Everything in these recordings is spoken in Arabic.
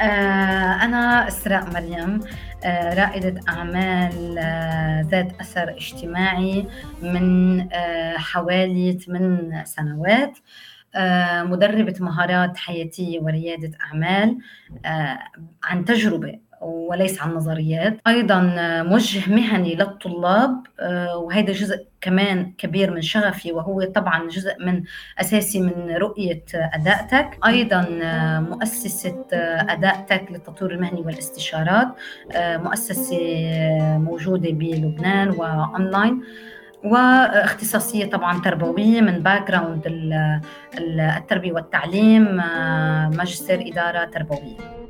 آه، أنا إسراء مريم آه، رائدة أعمال آه، ذات أثر اجتماعي من حوالي 8 سنوات. مدربة مهارات حياتية وريادة أعمال عن تجربة وليس عن نظريات. أيضا موجه مهني للطلاب وهذا جزء كمان كبير من شغفي وهو طبعا جزء من أساسي من رؤية أدائتك. أيضا مؤسسة أدائتك للتطوير المهني والاستشارات آه، مؤسسة موجودة بلبنان وأونلاين. واختصاصية طبعا تربوية من background التربية والتعليم آه، ماجستير إدارة تربوية.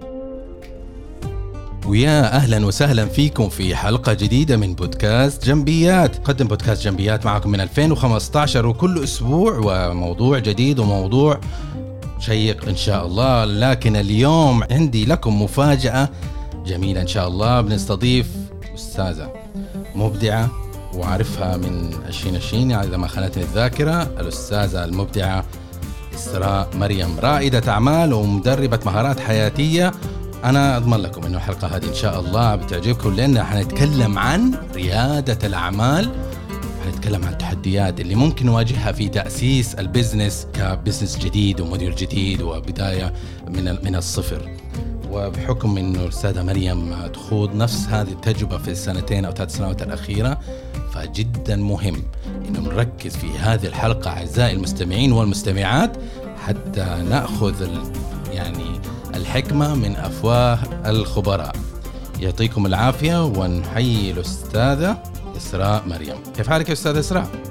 ويا أهلا وسهلا فيكم في حلقة جديدة من بودكاست جنبيات. قدم بودكاست جنبيات معكم من 2015 وكل أسبوع وموضوع جديد وموضوع شيق إن شاء الله. لكن اليوم عندي لكم مفاجأة جميلة إن شاء الله. بنستضيف أستاذة مبدعة واعرفها من 2020 إذا ما خانتني الذاكرة الأستاذة المبدعة إسراء مريم. رائدة أعمال ومدربة مهارات حياتية أنا أضمن لكم إنه الحلقة هذه إن شاء الله بتعجبكم لأن حنتكلم عن ريادة الأعمال حنتكلم عن التحديات اللي ممكن نواجهها في تأسيس ال business ك business جديد ومدير جديد وبداية من من الصفر. وبحكم إنه الأستاذة مريم تخوض نفس هذه التجربة في السنتين أو ثلاث سنوات الأخيرة فجدا مهم إنه نركز في هذه الحلقة أعزائي المستمعين والمستمعات حتى نأخذ يعني الحكمة من أفواه الخبراء يعطيكم العافية ونحيي الأستاذة إسراء مريم كيف حالك يا أستاذة إسراء؟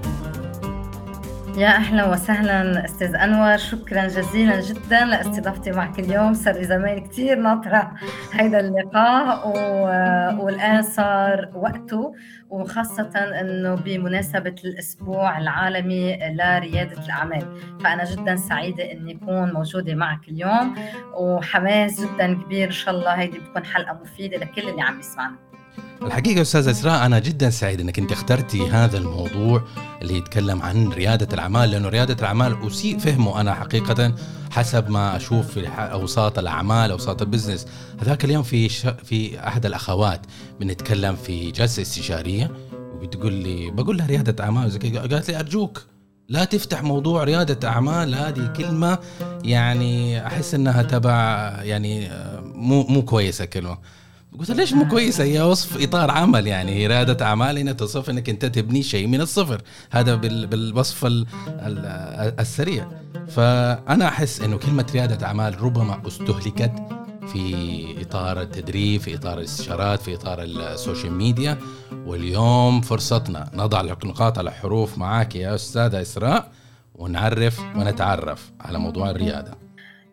يا أهلا وسهلا أستاذ أنور. شكرا جزيلا جدا لاستضافتي معك اليوم. صار لي زمان كثير ناطرة هيدا اللقاء و... والآن صار وقته وخاصة إنه بمناسبة الأسبوع العالمي لريادة الأعمال. فأنا جدا سعيدة إني أكون موجودة معك اليوم وحماس جدا كبير إن شاء الله هيدي بتكون حلقة مفيدة لكل اللي عم يسمعنا. الحقيقة أستاذ إسراء أنا جدا سعيد أنك أنت اخترتي هذا الموضوع اللي يتكلم عن ريادة الأعمال لأنه ريادة الأعمال أسيء فهمه أنا حقيقة حسب ما أشوف في أوساط الأعمال أوساط البزنس. هذاك اليوم في ش... في أحد الأخوات بنتكلم في جلسة استشارية وبتقول لي بقول لها ريادة أعمال قالت لي أرجوك لا تفتح موضوع ريادة أعمال هذه كلمة يعني أحس أنها تبع يعني مو مو كويسة كلمة. قلت ليش مو كويسة؟ هي وصف إطار عمل يعني رياده اعمال هنا تصف إنك أنت تبني شيء من الصفر. هذا بالوصف السريع. فأنا أحس إنه كلمة ريادة أعمال ربما استهلكت في إطار التدريب في إطار الإستشارات في إطار السوشيال ميديا. واليوم فرصتنا نضع النقاط على حروف معك يا أستاذة إسراء ونعرف ونتعرف على موضوع الريادة.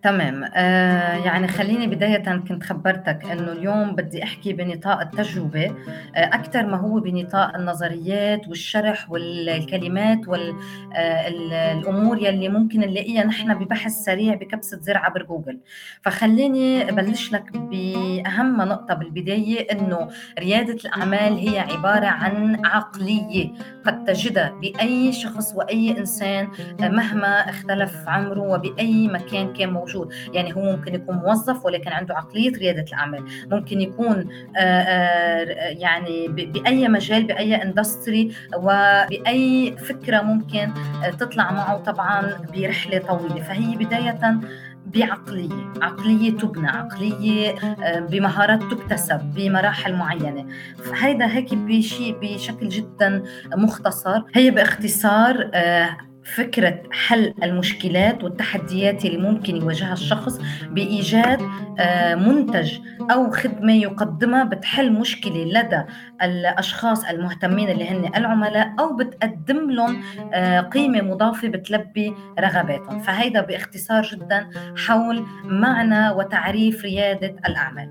تمام. آه يعني خليني بداية كنت خبرتك إنه اليوم بدي أحكي بنطاق التجربة آه أكثر ما هو بنطاق النظريات والشرح والكلمات والامور آه يلي ممكن نلاقيها نحن ببحث سريع بكبسة زر عبر جوجل. فخليني أبلش لك بأهم نقطة بالبداية إنه ريادة الأعمال هي عبارة عن عقلية قد تجدها بأي شخص وأي إنسان آه، مهما اختلف عمره وبأي مكان كان موجود. موجود. يعني هو ممكن يكون موظف ولكن عنده عقلية ريادة الاعمال ممكن يكون آه، آه، يعني بأي مجال بأي اندستري وبأي فكرة ممكن آه، تطلع معه طبعا برحلة طويلة. فهي بداية بعقلية عقلية تبنى عقلية بمهارات تكتسب بمراحل معينة. هيدا هيك بشيء بشكل جدا مختصر. هي باختصار فكرة حل المشكلات والتحديات اللي ممكن يواجهها الشخص بإيجاد آه، منتج أو خدمة يقدمها بتحل مشكلة لدى الأشخاص المهتمين اللي هن العملاء أو بتقدم لهم آه، قيمة مضافة بتلبي رغباتهم. فهيدا باختصار جدا حول معنى وتعريف ريادة الأعمال.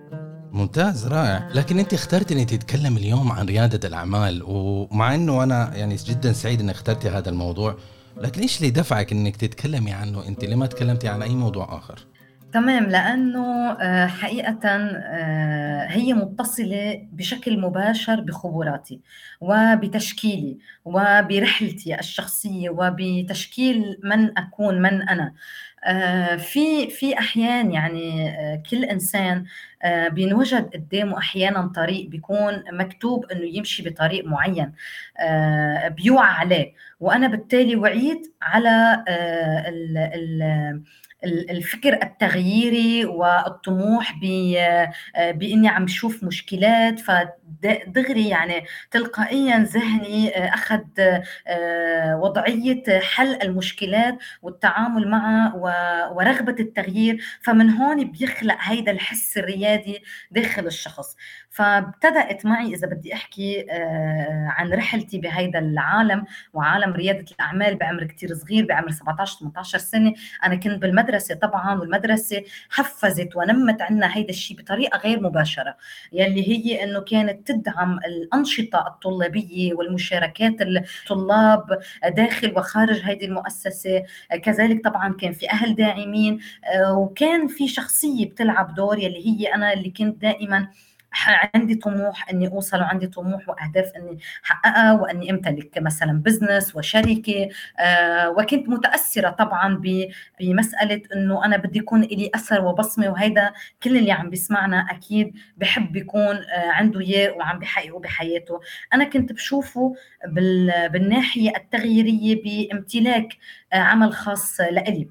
ممتاز رائع. لكن أنت اخترت إنك تتكلم اليوم عن ريادة الأعمال ومع إنه أنا يعني جدا سعيد انك اخترتي هذا الموضوع لكن إيش اللي دفعك إنك تتكلمي عنه أنت ليه ما تكلمتي عن أي موضوع آخر. تمام لأنه آه، حقيقه آه، هي متصلة بشكل مباشر بخبراتي وبتشكيلي وبرحلتي الشخصية وبتشكيل من أكون من أنا. آه، في في أحيان يعني كل إنسان بينوجد قدامه أحيانا طريق بيكون مكتوب إنه يمشي بطريق معين بيوعى عليه. وأنا بالتالي وعيت على ال الفكر التغييري والطموح بإني عم شوف مشكلات فدغري يعني تلقائيا ذهني أخذ آه، وضعية حل المشكلات والتعامل معها ورغبة التغيير فمن هون بيخلق هيدا الحس الريادي داخل الشخص. فابتدأت معي إذا بدي أحكي آه، عن رحلتي بهيدا العالم وعالم ريادة الأعمال بعمر كتير صغير بعمر 17 18 سنة. أنا كنت بالمدرسة طبعا والمدرسة حفزت ونمت عنا هيدا الشيء بطريقة غير مباشرة. يلي هي أنه كانت تدعم الأنشطة الطلابية والمشاركات الطلاب داخل وخارج هيدي المؤسسة. كذلك طبعا كان في أهل داعمين آه، وكان في شخصية بتلعب دور يلي هي أنا اللي كنت دائما عندي طموح إني أوصل وعندي طموح وأهداف إني أحققها وإني أمتلك مثلا بزنس وشركة آه وكنت متأثرة طبعا بمسألة إنه أنا بدي يكون لي أثر وبصمة وهيدا كل اللي عم بيسمعنا أكيد بحب يكون آه عنده إياه وعم بيحققه بحياته. أنا كنت بشوفه بالناحية التغييرية بامتلاك آه عمل خاص لإلي.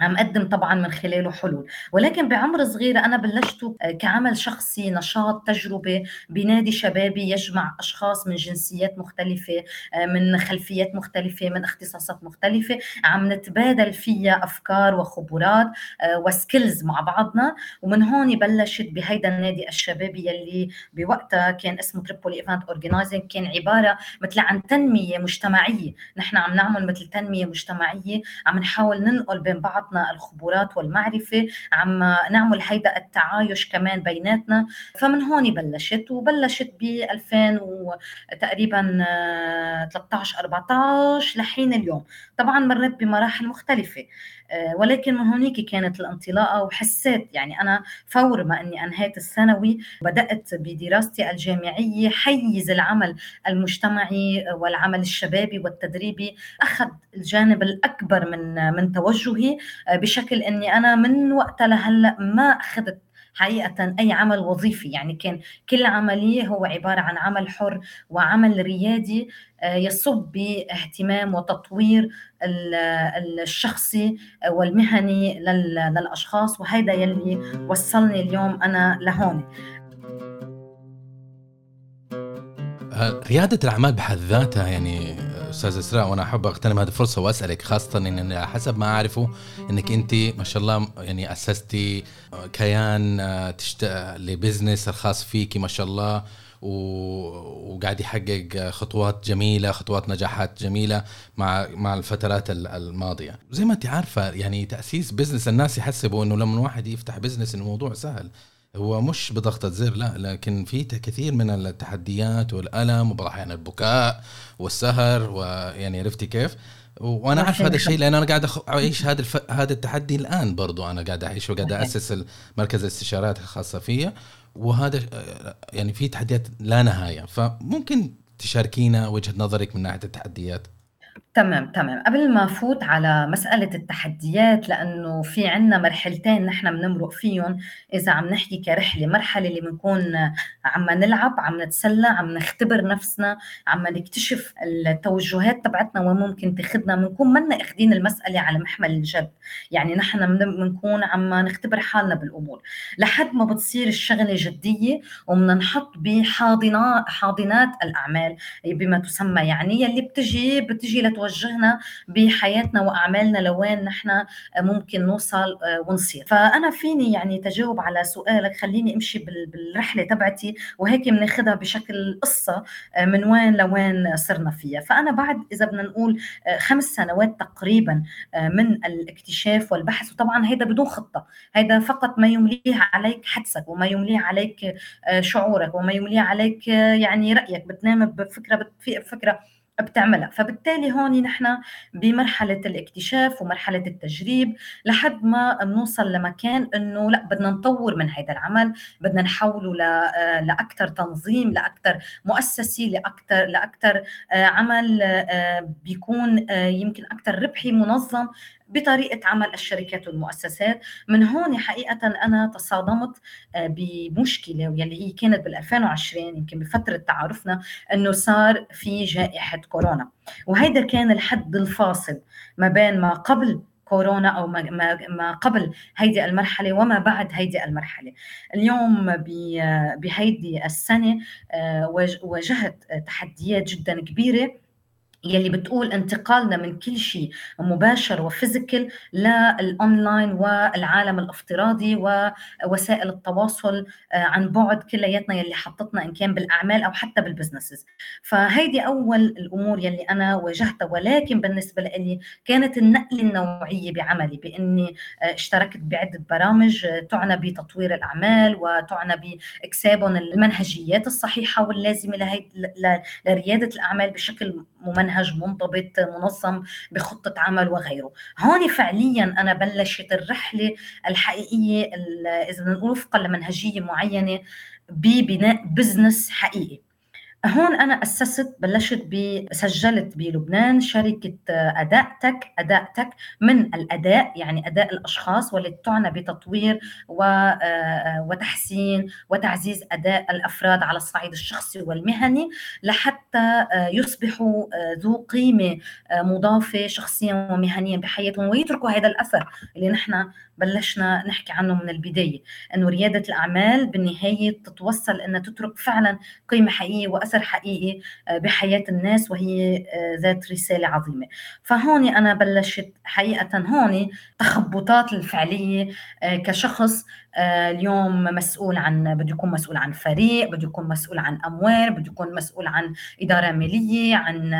عم قدم طبعا من خلاله حلول. ولكن بعمر صغيرة أنا بلشت كعمل شخصي نشاط تجربة بنادي شبابي يجمع أشخاص من جنسيات مختلفة آه، من خلفيات مختلفة من اختصاصات مختلفة. عم نتبادل فيها أفكار وخبرات آه، و skills مع بعضنا. ومن هون بلشت بهيدا النادي الشبابي يلي بوقتها كان اسمه Tripoli Event Organizing كان عبارة مثل عن تنمية مجتمعية. نحن عم نعمل مثل تنمية مجتمعية عم نحاول ننقل بين بعض بعضنا الخبرات والمعرفة عم نعمل هيدا التعايش كمان بيناتنا. فمن هون بلشت وبلشت ب 2000 تقريبا 13 14 لحين اليوم. طبعا مريت بمراحل مختلفة. آه، ولكن من هونيك كانت الانطلاقة وحسيت يعني أنا فور ما إني أنهيت الثانوي بدأت بدراستي الجامعية حيز العمل المجتمعي والعمل الشبابي والتدريبي أخذ الجانب الأكبر من من توجهي آه، بشكل إني أنا من وقتها لهلأ ما أخذت حقيقة أي عمل وظيفي. يعني كان كل عملية هو عبارة عن عمل حر وعمل ريادي آه، يصب باهتمام وتطوير الشخصي والمهني للأشخاص وهذا يلي وصلني اليوم أنا لهون. ريادة الأعمال بحد ذاتها يعني أستاذ إسراء وأنا أحب أغتنم هذه الفرصة وأسألك خاصة ان حسب ما أعرفه إنك أنت ما شاء الله يعني أسستي كيان آه، تشت... ل business الخاص فيكي ما شاء الله. وقاعد يحقق خطوات جميلة خطوات نجاحات جميلة مع مع الفترات الماضية زي ما أنت عارفة يعني تأسيس business الناس يحسبوا إنه لما واحد يفتح business الموضوع سهل هو مش بضغطة زر لا لكن في كثير من التحديات والألم وبعض الأحيان البكاء والسهر ويعني عرفتي كيف؟ وأنا أعرف هذا الشيء لأن أنا قاعد أعيش هذا الف... هذا التحدي الآن برضو أنا قاعد اعيشه وقاعد أسس مركز الاستشارات الخاصة فيا وهذا يعني في تحديات لا نهاية. فممكن تشاركينا وجهة نظرك من ناحية التحديات؟ تمام، تمام. قبل ما أفوت على مسألة التحديات، لإنه في عندنا مرحلتين نحن بنمرُق فيهم إذا عم نحكي كرحلة، مرحلة اللي بنكون عم نلعب، عم نتسلّى، عم نختبر نفسنا، عم نكتشف التوجهات تبعتنا وين ممكن تاخدنا، بنكون مَنّا آخدين المسألة على محمل الجد، يعني نحن بنكون عم نختبر حالنا بالأمور، لحد ما بتصير الشغلة جدية وبننحط بحاضنا حاضنات الأعمال بما تسمى يعني يلّي بتجي بتجي لتو توجهنا بحياتنا وأعمالنا لوين نحن ممكن نوصل آه، ونصير. فأنا فيني يعني تجاوب على سؤالك خليني أمشي بالرحلة تبعتي وهيك بناخذها بشكل قصة آه، من وين لوين صرنا فيها. فأنا بعد إذا بدنا نقول آه، خمس سنوات تقريبا من الاكتشاف والبحث. وطبعا هيدا بدون خطة. هيدا فقط ما يمليه عليك حدسك وما يمليه عليك شعورك وما يمليه عليك يعني رأيك. بتنام بفكرة بتفيق بفكرة بتعملها. فبالتالي هون نحن بمرحلة الاكتشاف ومرحلة التجريب لحد ما بنوصل لمكان إنه لا بدنا نطور من هذا العمل بدنا نحوله لاكثر تنظيم لاكثر مؤسسي لاكثر لاكثر آه، عمل آه، بيكون آه، يمكن أكثر ربحي منظم بطريقة عمل الشركات والمؤسسات. من هون حقيقة أنا تصادمت آه، بمشكلة واللي هي كانت بال 2020 يمكن بفترة تعارفنا إنه صار في جائحة كورونا. وهيدا كان الحد الفاصل ما بين ما قبل كورونا أو ما, ما قبل هيدي المرحلة وما بعد هيدي المرحلة. اليوم بهيدي السنة آه، واجهت تحديات جدا كبيرة. يلي بتقول انتقالنا من كل شيء مباشر و physical لل online والعالم الافتراضي ووسائل التواصل آه، عن بعد كلياتنا يلي حطتنا إن كان بالأعمال أو حتى بالبزنسز. فهيدي أول الأمور يلي أنا واجهتها ولكن بالنسبة لي كانت النقله النوعية بعملي بإني آه، اشتركت بعدة برامج آه، تعنى بتطوير الأعمال وتعنى بإكسابهم المنهجيات الصحيحة واللازمة لريادة الأعمال بشكل ممنهج منضبط منظم بخطة عمل وغيره. هون فعليا أنا بلشت الرحلة الحقيقية إذا بدنا نقول وفقا لمنهجية معينة ببناء بزنس حقيقي. هون أنا أسست بلشت سجلت بلبنان شركة اداء تك اداء تك من الأداء يعني أداء الأشخاص والتي تعنى بتطوير وتحسين وتعزيز أداء الأفراد على الصعيد الشخصي والمهني لحتى يصبحوا ذو قيمة مضافة شخصيا ومهنيا بحياتهم ويتركوا هذا الأثر اللي نحن بلشنا نحكي عنه من البداية إنه ريادة الأعمال بالنهاية تتوصل إنها تترك فعلا قيمة حقيقية وأثر حقيقي آه، بحياة الناس وهي آه، ذات رسالة عظيمة. فهون أنا بلشت حقيقة هون تخبطات الفعلية آه، كشخص اليوم مسؤول عن بده يكون مسؤول عن فريق بده يكون مسؤول عن أموال بده يكون مسؤول عن إدارة مالية عن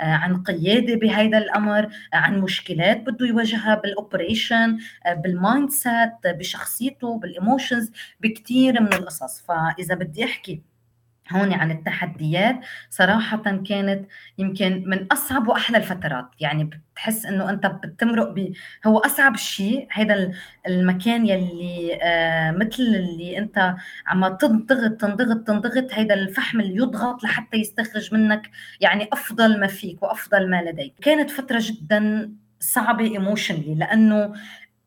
عن قيادة بهذا الأمر عن مشكلات بده يواجهها بال operation بال mindset بشخصيته بال emotions بكثير من القصص. فإذا بدي أحكي هون عن التحديات صراحة كانت يمكن من أصعب وأحلى الفترات. يعني بتحس إنه أنت بتمرق ب هو أصعب شيء هذا المكان يلي آه مثل اللي أنت عم تنضغط تنضغط تنضغط هذا الفحم اللي يضغط لحتى يستخرج منك يعني أفضل ما فيك وأفضل ما لديك. كانت فترة جدا صعبة ايموشنلي لأنه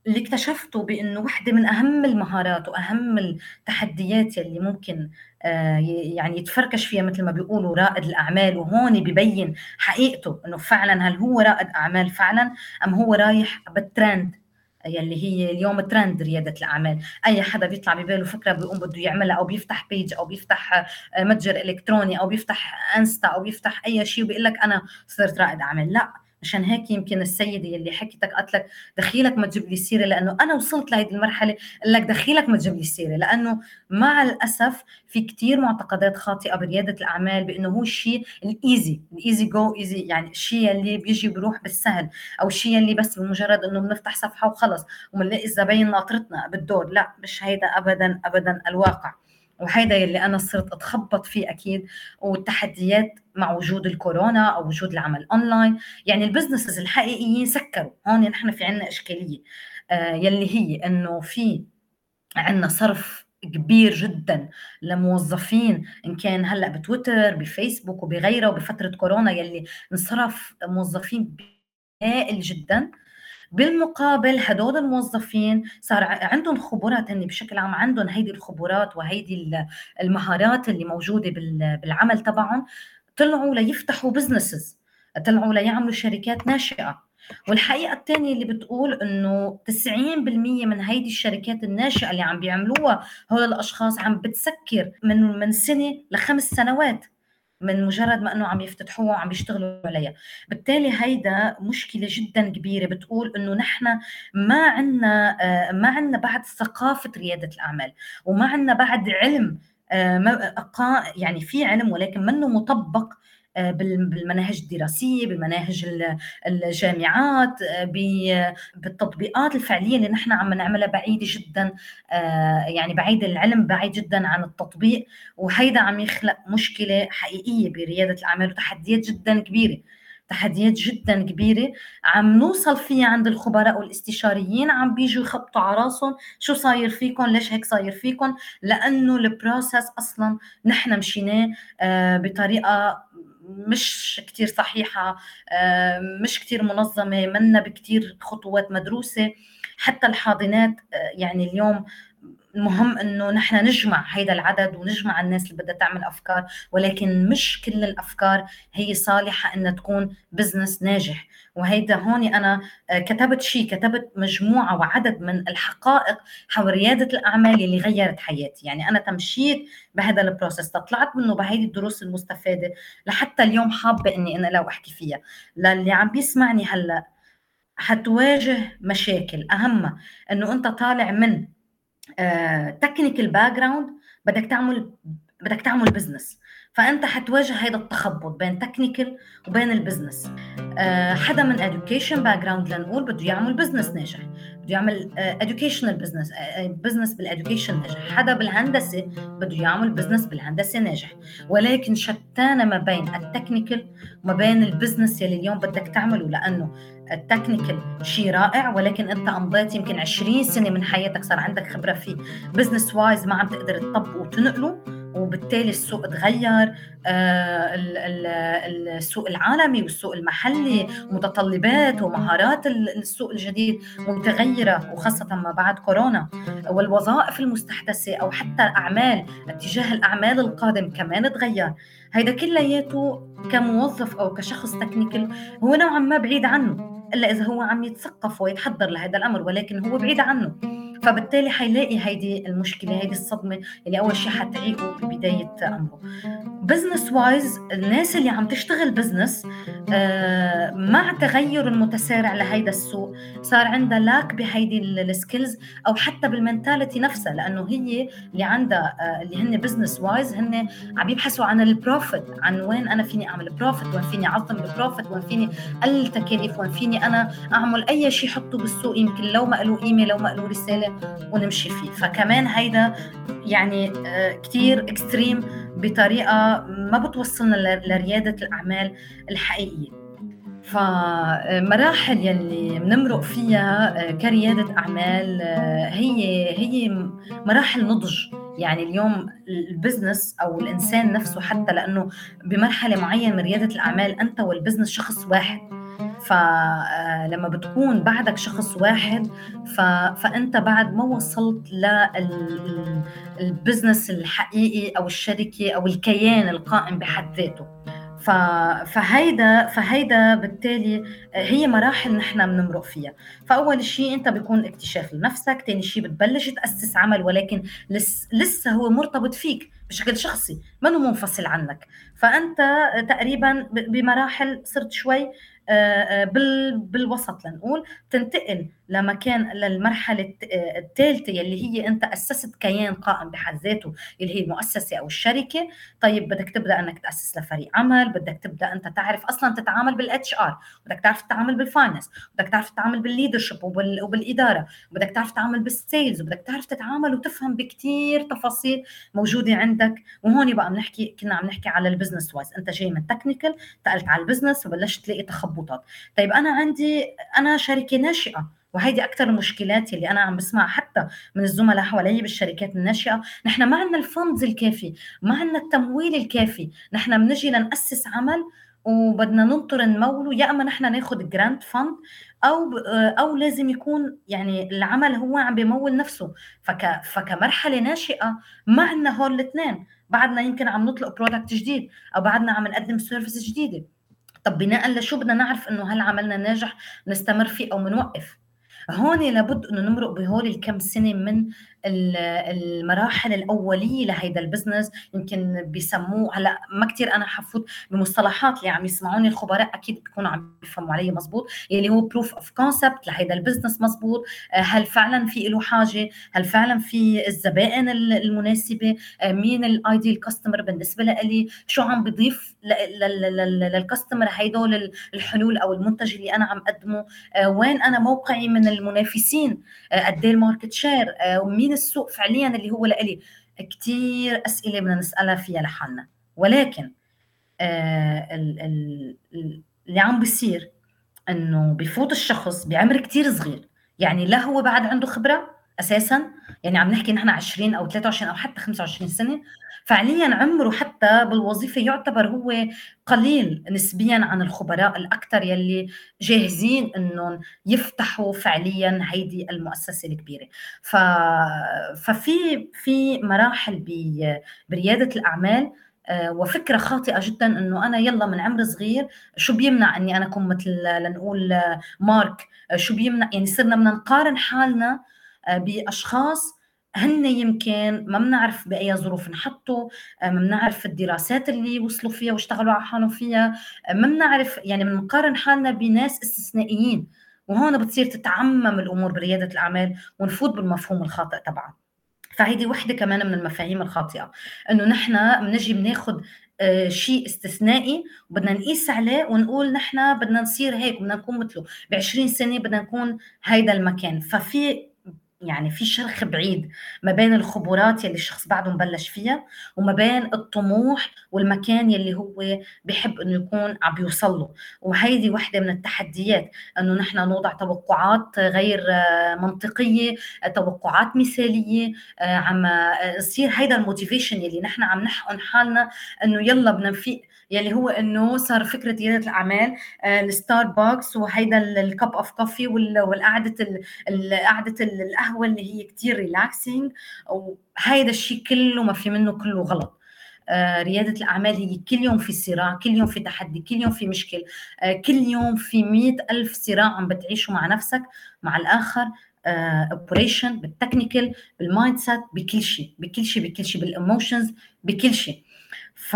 اللي اكتشفته بأنه واحدة من أهم المهارات وأهم التحديات يلي ممكن آه، يعني يتفركش فيها مثل ما بيقولوا رائد الأعمال وهون ببين حقيقته إنه فعلا هل هو رائد أعمال فعلا أم هو رايح بالترند يلي هي اليوم ترند ريادة الأعمال. أي حدا بيطلع بباله فكرة بيقوم بده يعملها أو بيفتح page أو بيفتح آه، متجر إلكتروني أو بيفتح Insta أو بيفتح أي شيء وبيقول لك أنا صرت رائد أعمال. لا مشان هيك يمكن السيدة يلي حكيتك قالت لك دخيلك ما تجيب لي سيرة لأنه أنا وصلت لهيدي المرحلة قال لك دخيلك ما تجيب لي سيرة لأنه مع الأسف في كتير معتقدات خاطئة بريادة الأعمال بأنه هو الشيء الإيزي الإيزي جو إيزي يعني الشيء اللي بيجي بيروح بالسهل أو الشيء اللي بس بمجرد إنه بنفتح صفحة وخلص وبنلاقي الزباين ناطرتنا بالدور لا مش هيدا ابدا ابدا الواقع. وهيدا يلي أنا صرت أتخبط فيه أكيد والتحديات مع وجود الكورونا أو وجود العمل اونلاين يعني ال businesses الحقيقيين سكروا. هون نحن في عنا إشكالية. آه يلي هي إنه في عنا صرف كبير جدا لموظفين إن كان هلأ بتويتر بفيسبوك وبغيرها وبفترة كورونا يلي انصرف موظفين هائل جدا. بالمقابل هدول الموظفين صار عندهم خبرات هن بشكل عام عندهم هيدي الخبرات وهيدي المهارات اللي موجودة بالعمل تبعهم طلعوا ليفتحوا بزنسز طلعوا ليعملوا شركات ناشئة. والحقيقة الثانية اللي بتقول إنه 90% من هيدي الشركات الناشئة اللي عم بيعملوها هول الأشخاص عم بتسكر من من سنة لخمس سنوات. من مجرد ما انه عم يفتتحوها وعم يشتغلوا عليها. بالتالي هيدا مشكلة جدا كبيرة. بتقول إنه نحن ما عندنا آه، ما عندنا بعد ثقافة ريادة الأعمال وما عندنا بعد علم آه، يعني في علم ولكن منه مطبق بالمناهج الدراسية بمناهج الجامعات آه، بالتطبيقات الفعلية اللي نحن عم نعملها بعيدة جدا آه، يعني بعيد العلم بعيد جدا عن التطبيق. وهيدا عم يخلق مشكلة حقيقية بريادة الأعمال وتحديات جدا كبيرة تحديات جدا كبيرة عم نوصل فيها عند الخبراء والاستشاريين. عم بيجوا يخبطوا على راسهم شو صاير فيكم؟ ليش هيك صاير فيكم؟ لأنه البروسس أصلا نحن مشيناه بطريقة مش كتير صحيحة مش كتير منظمة منا بكتير خطوات مدروسة. حتى الحاضنات يعني اليوم المهم إنه نحن نجمع هيدا العدد ونجمع الناس اللي بدها تعمل أفكار ولكن مش كل الأفكار هي صالحة إنها تكون business ناجح. وهيدا هون أنا آه، كتبت شيء كتبت مجموعة وعدد من الحقائق حول ريادة الأعمال اللي غيرت حياتي. يعني أنا تمشيت بهذا ال process طلعت منه بهيدي الدروس المستفادة لحتى اليوم حابة إني أنا لو أحكي فيها. للي عم بيسمعني هلأ حتواجه مشاكل. اهمها إنه أنت طالع من technical background بدك تعمل بدك تعمل business فأنت حتواجه هذا التخبط بين technical وبين ال business آه، حدا من education background لنقول بده يعمل business ناجح بده يعمل educational business business بال education ناجح. حدا بالهندسة بده يعمل business بالهندسة ناجح. ولكن شتان ما بين ال technical وما بين ال business يلي اليوم بدك تعمله لأنه ال technical شيء رائع ولكن أنت امضيت يمكن 20 سنة من حياتك صار عندك خبرة فيه business wise ما عم تقدر تطبقه وتنقله وبالتالي السوق تغير آه، السوق العالمي والسوق المحلي متطلبات ومهارات السوق الجديد متغيرة وخاصة ما بعد كورونا. والوظائف المستحدثة أو حتى الأعمال اتجاه الأعمال القادم كمان تغير. هيدا كلياته كموظف أو كشخص technical هو نوعا ما بعيد عنه. إلا إذا هو عم يتثقف ويتحضر لهذا الأمر ولكن هو بعيد عنه. فبالتالي حيلاقي هيدي المشكلة هيدي الصدمة اللي أول شيء حتعيقه ببدايه أمره. business wise الناس اللي عم تشتغل business آه، مع تغير المتسارع لهيدا السوق صار عندها lack بهيدي ال skills أو حتى بال mentality نفسها لأنه هي اللي عندها آه، اللي هن business wise هن عم يبحثوا عن ال profit عن وين أنا فيني أعمل profit وين فيني أعظم ال profit وين فيني اقلل تكاليف وين فيني أنا أعمل أي شيء حطه بالسوق يمكن لو ما له قيمه لو ما له رسالة ونمشي فيه. فكمان هيدا يعني آه، كتير extreme بطريقة ما بتوصلنا لريادة الأعمال الحقيقية. فمراحل يلي بنمرق فيها آه، كريادة أعمال آه، هي هي مراحل نضج. يعني اليوم ال business أو الإنسان نفسه حتى لأنه بمرحلة معينة من ريادة الأعمال أنت وال business شخص واحد. فلما آه، بتكون بعدك شخص واحد ف... فأنت بعد ما وصلت لل business الحقيقي أو الشركة أو الكيان القائم بحد ذاته. ف... فهيدا فهيدا بالتالي هي مراحل نحن بنمرق فيها. فأول شيء أنت بيكون اكتشاف لنفسك ثاني شيء بتبلش تأسس عمل ولكن لس... لسه هو مرتبط فيك بشكل شخصي ما منفصل عنك. فأنت تقريبا بمراحل صرت شوي آه، آه، بالوسط لنقول تنتقل لمكان للمرحلة الثالثة يلي هي أنت أسست كيان قائم بحد ذاته اللي هي المؤسسة أو الشركة طيب بدك تبدأ إنك تأسس لفريق عمل بدك تبدأ أنت تعرف أصلا تتعامل بال HR بدك تعرف تتعامل بال finance بدك تعرف تتعامل بال leadership وبال... وبالإدارة بدك تعرف تتعامل بال sales وبدك تعرف تتعامل وتفهم بكثير تفاصيل موجودة عندك. وهون بقى بنحكي كنا عم نحكي على ال business wise أنت جاي من technical انتقلت على ال business وبلشت تلاقي تخبطات. طيب أنا عندي أنا شركة ناشئة. وهيدي أكثر المشكلات اللي أنا عم بسمعها حتى من الزملاء حوالي بالشركات الناشئة. نحن ما عندنا ال funds الكافي ما عندنا التمويل الكافي. نحن بنجي لنأسس عمل وبدنا ننطر نموله يا أما نحن ناخذ grant fund أو أو لازم يكون يعني العمل هو عم بيمول نفسه. فك فكمرحلة ناشئة ما عندنا هول الاثنين. بعدنا يمكن عم نطلق product جديد أو بعدنا عم نقدم service جديدة. طب بناء لشو بدنا نعرف إنه هل عملنا ناجح نستمر فيه أو منوقف؟ هون لابد إنه نمرق بهول الكم سنة من المراحل الأولية لهيدا ال business يمكن بيسموه هلأ ما كثير أنا حفوت بمصطلحات اللي عم يسمعوني الخبراء أكيد بيكونوا عم بيفهموا علي مزبوط اللي هو proof of concept لهيدا ال business مزبوط. آه، هل فعلا في له حاجة؟ هل فعلا في الزبائن المناسبة؟ آه، مين ال ideal customer بالنسبة لي شو عم بضيف لل customer هيدول الحلول أو المنتج اللي أنا عم أقدمه؟ آه، وين أنا موقعي من المنافسين؟ قد إيه ال market share ومين مين السوق فعليا اللي هو لإلي كثير أسئلة بدنا نسألها فيها لحالنا. ولكن آه اللي عم بيصير إنه بفوت الشخص بعمر كثير صغير. يعني لا هو بعد عنده خبرة أساسا. يعني عم نحكي نحن 20 أو 23 أو حتى 25 سنة. فعليا عمره حتى بالوظيفة يعتبر هو قليل نسبيا عن الخبراء الأكثر يلي جاهزين إنهم يفتحوا فعليا هيدي المؤسسة الكبيرة. ف... ففي في مراحل بريادة الأعمال آه، وفكرة خاطئة جدا إنه أنا يلا من عمر صغير شو بيمنع إني أنا أكون مثل لنقول آه، مارك؟ آه، شو بيمنع؟ يعني صرنا بدنا نقارن حالنا بأشخاص هن يمكن ما بنعرف بأي ظروف انحطوا ما بنعرف الدراسات اللي وصلوا فيها واشتغلوا على حالهم فيها ما بنعرف يعني بنقارن حالنا بناس استثنائيين. وهون بتصير تتعمم الأمور بريادة الأعمال ونفوت بالمفهوم الخاطئ تبعها فهيدي وحدة كمان من المفاهيم الخاطئة. إنه نحن بنجي بناخذ آه، شيء استثنائي وبدنا نقيس عليه ونقول نحن بدنا نصير هيك بدنا نكون مثله. ب 20 سنة بدنا نكون هيدا المكان. ففي يعني في شرخ بعيد ما بين الخبرات يلي الشخص بعده مبلش فيها وما بين الطموح والمكان يلي هو بحب إنه يكون عم بيوصل له. وهيدي وحدة من التحديات إنه نحن نوضع توقعات غير منطقية توقعات مثالية عم يصير هيدا ال motivation يلي نحن عم نحقن حالنا إنه يلا بدنا نفيق. يلي هو إنه صار فكرة رياده الأعمال الستاربكس وهيدا ال cup of coffee والقعده قعدة القهوة اللي هي كتير relaxing وهيدا الشيء كله ما في منه كله غلط. آه، ريادة الأعمال هي كل يوم في صراع كل يوم في تحدي كل يوم في مشكل. آه، كل يوم في مئة ألف صراع عم بتعيشه مع نفسك مع الآخر. operation آه، بال technical بال mindset بكل شيء بكل شيء بكل شيء بال emotions بكل شيء ف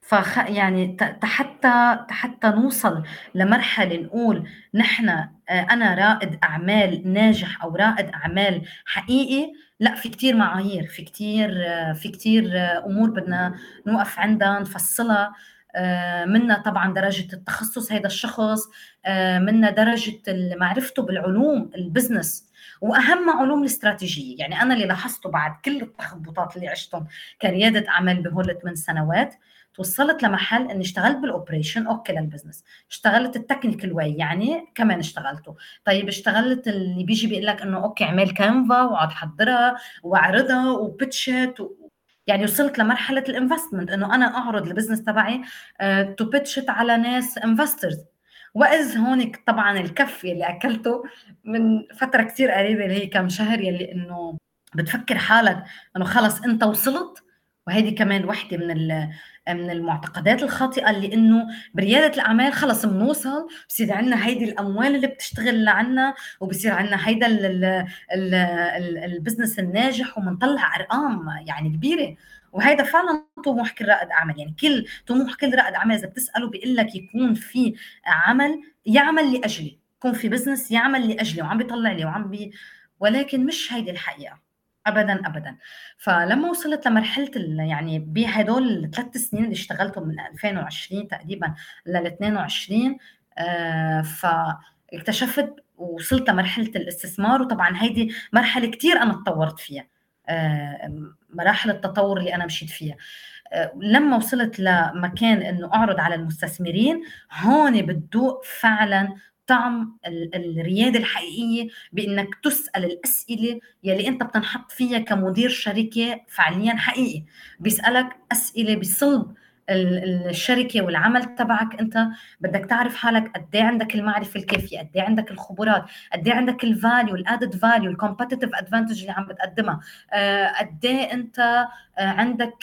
فخ يعني حتى حتى نوصل لمرحلة نقول نحن آه، أنا رائد أعمال ناجح أو رائد أعمال حقيقي لا في كتير معايير في كتير آه، في كتير آه، أمور بدنا نوقف عندها نفصلها. منا طبعا درجة التخصص هذا الشخص منا درجة معرفته بالعلوم ال business. وأهم علوم الاستراتيجية. يعني أنا اللي لاحظته بعد كل التخبطات اللي عشتهم كرياده أعمال بهول الثمان سنوات توصلت لمحل إني اشتغلت بال operation okay لل business. اشتغلت ال technical way يعني كمان اشتغلته. طيب اشتغلت اللي بيجي بيقول لك إنه okay اعمل كانفا واقعد حضرها واعرضها و pitch it. يعني وصلت لمرحلة ال investment إنه أنا أعرض ال business تبعي to uh, pitch it على ناس investors وإذ هونك طبعا الكف يلي أكلته من فترة كثير قريبة اللي هي كم شهر يلي إنه بتفكر حالك إنه خلص أنت وصلت وهيدي كمان وحدة من من المعتقدات الخاطئة اللي إنه بريادة الأعمال خلص بنوصل بصير عندنا هيدي الأموال اللي بتشتغل لعنا وبصير عندنا هيدا ال business الناجح وبنطلع أرقام يعني كبيرة. وهذا فعلا طموح كل رائد أعمال. يعني كل طموح كل رائد أعمال إذا بتسأله بيقول لك يكون في عمل يعمل لأجلي. يكون في business يعمل لأجلي وعم بيطلع لي وعم بي ولكن مش هيدي الحقيقة. ابدا ابدا. فلما وصلت لمرحلة يعني بهدول الثلاث سنين اللي اشتغلتهم من 2020 تقريبا لل 22 آه فاكتشفت وصلت لمرحلة الاستثمار. وطبعا هيدي مرحلة كثير أنا تطورت فيها آه مراحل التطور اللي أنا مشيت فيها. آه لما وصلت لمكان إنه أعرض على المستثمرين هون بتدوق فعلا طعم الريادة الحقيقية بإنك تسأل الأسئلة يلي أنت بتنحط فيها كمدير شركة فعليا حقيقي. بيسألك أسئلة بصلب الشركة والعمل تبعك. انت بدك تعرف حالك قد إيه عندك المعرفة الكافية قد إيه عندك الخبرات قد إيه عندك ال value ال added value ال competitive advantage اللي عم بتقدمها. آه، قد إيه انت آه، عندك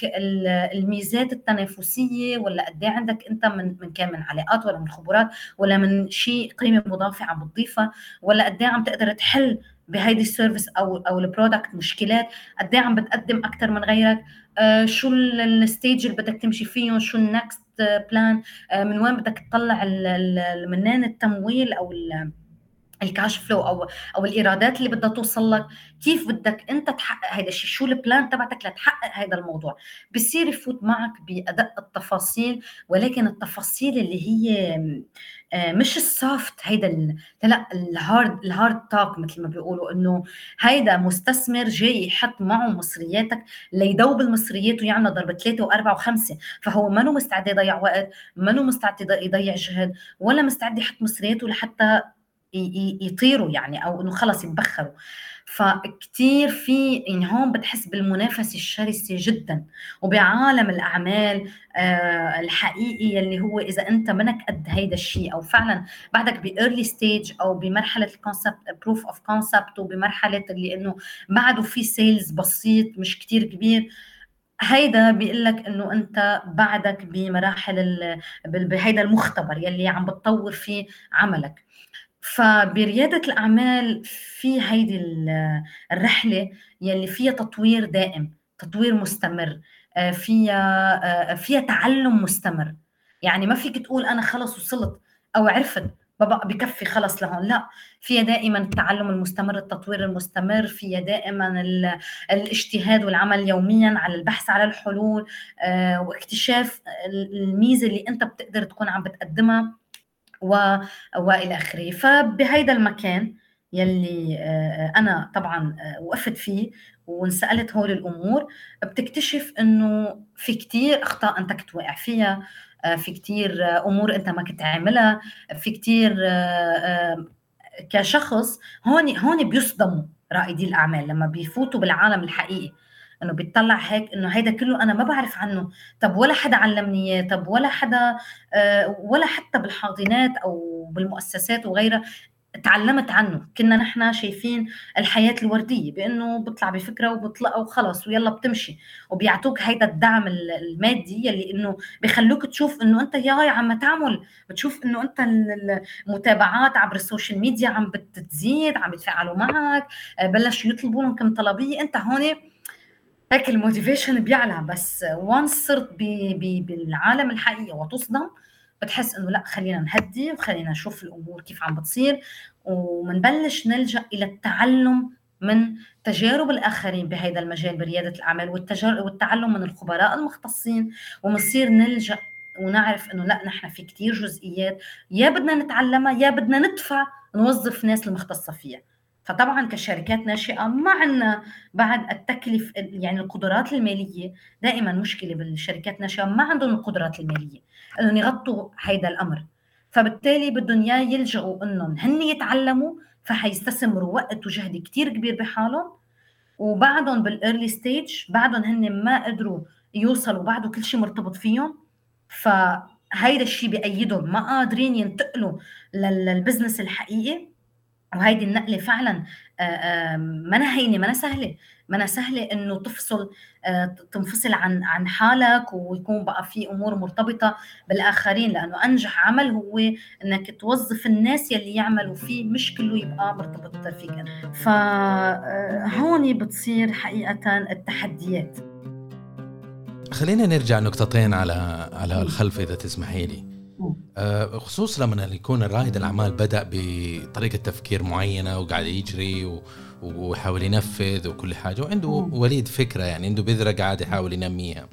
الميزات التنافسية ولا قد إيه عندك انت من من كان من علاقات ولا من خبرات ولا من شيء قيمة مضافة عم بتضيفها ولا قد إيه عم تقدر تحل بهيدي ال service أو أو ال product مشكلات قد إيه عم بتقدم أكثر من غيرك؟ آه شو ال stage اللي بدك تمشي فيهم؟ شو ال next plan آه من وين بدك تطلع منين التمويل أو ال cash flow أو أو الإيرادات اللي بدها توصل لك. كيف بدك أنت تحقق هذا الشيء؟ شو ال plan تبعتك لتحقق هذا الموضوع؟ بصير يفوت معك بأدق التفاصيل ولكن التفاصيل اللي هي آه، مش ال soft هيدا لا ال hard ال hard talk مثل ما بيقولوا إنه هيدا مستثمر جاي يحط معه مصرياتك ليدوب المصريات ويعمل ضرب ثلاثة وأربعة وخمسة. فهو منه مستعد يضيع وقت؟ منه مستعد يضيع جهد؟ ولا مستعد يحط مصرياته لحتى يطيروا يعني أو إنه خلص يتبخروا فكتير في يعني هون بتحس بالمنافسة الشرسة جدا. وبعالم الأعمال آه الحقيقي اللي هو إذا أنت منك قد هيدا الشيء أو فعلا بعدك ب early stage أو بمرحلة ال concept proof of concept وبمرحلة اللي إنه بعده في sales بسيط مش كتير كبير. هيدا بيقول لك إنه أنت بعدك بمراحل بهيدا المختبر يلي عم بتطور فيه عملك. فبريادة الأعمال في هيدي الرحلة يلي فيها تطوير دائم تطوير مستمر آه، فيها آه، فيها تعلم مستمر. يعني ما فيك تقول أنا خلص وصلت أو عرفت ببقى بكفي خلص لهون. لا فيها دائما التعلم المستمر التطوير المستمر فيها دائما الاجتهاد والعمل يوميا على البحث على الحلول آه، واكتشاف الميزة اللي أنت بتقدر تكون عم بتقدمها. و... والى آخره. فبهيدا المكان يلي آه، أنا طبعا آه، وقفت فيه وانسألت هول الأمور بتكتشف إنه في كتير أخطاء أنت كنت واقع فيها آه، في كتير أمور أنت ما كنت عاملها في كتير كشخص هون هون بيصدموا رائدي الأعمال لما بيفوتوا بالعالم الحقيقي. إنه بيطلع هيك إنه هيدا كله أنا ما بعرف عنه. طب ولا حدا علمني إياه طب ولا حدا آه، ولا حتى بالحاضنات أو بالمؤسسات وغيرها تعلمت عنه. كنا نحن شايفين الحياة الوردية بأنه بطلع بفكرة وبطلقها وخلص ويلا بتمشي. وبيعطوك هيدا الدعم المادي يلي أنه بيخلوك تشوف أنه أنت يا عم تعمل. بتشوف أنه أنت المتابعات عبر ال social media عم بتزيد عم بيتفاعلوا معك آه، بلشوا يطلبوا لهم كم طلبية. أنت هون هيك ال motivation بيعلى بس once صرت بي بي بالعالم الحقيقي وتصدم بتحس إنه لأ خلينا نهدي وخلينا نشوف الأمور كيف عم بتصير ومنبلش نلجأ إلى التعلم من تجارب الآخرين بهذا المجال بريادة الأعمال والتعلم من الخبراء المختصين ومنصير نلجأ ونعرف إنه لأ نحن في كتير جزئيات يا بدنا نتعلمها يا بدنا ندفع نوظف ناس المختصة فيها. فطبعا كشركات ناشئة ما عندنا بعد التكلف يعني القدرات المالية دائما مشكلة بالشركات الناشئة ما عندهم القدرات المالية إنهم يغطوا هيدا الأمر. فبالتالي بدهم يا يلجأوا إنهم هن يتعلموا فحيستثمروا وقت وجهد كتير كبير بحالهم. وبعدهم بال early stage بعدهم هن ما قدروا يوصلوا بعده كل شيء مرتبط فيهم. فهيدا الشيء بأيدهم ما قادرين ينتقلوا لل business الحقيقي. وهيدي النقلة فعلا ما هينة ما سهلة. ما سهلة إنه تفصل تنفصل عن عن حالك ويكون بقى في أمور مرتبطة بالآخرين لأنه أنجح عمل هو إنك توظف الناس يلي يعملوا فيه مش كله يبقى مرتبط فيك فهون بتصير حقيقة التحديات. خلينا نرجع نقطتين على على الخلف إذا تسمحي لي. خصوصا لما يكون رائد الأعمال بدأ بطريقة تفكير معينة وقاعد يجري ويحاول ينفذ وكل حاجة وعنده وليد فكرة يعني عنده بذرة قاعد يحاول ينميها.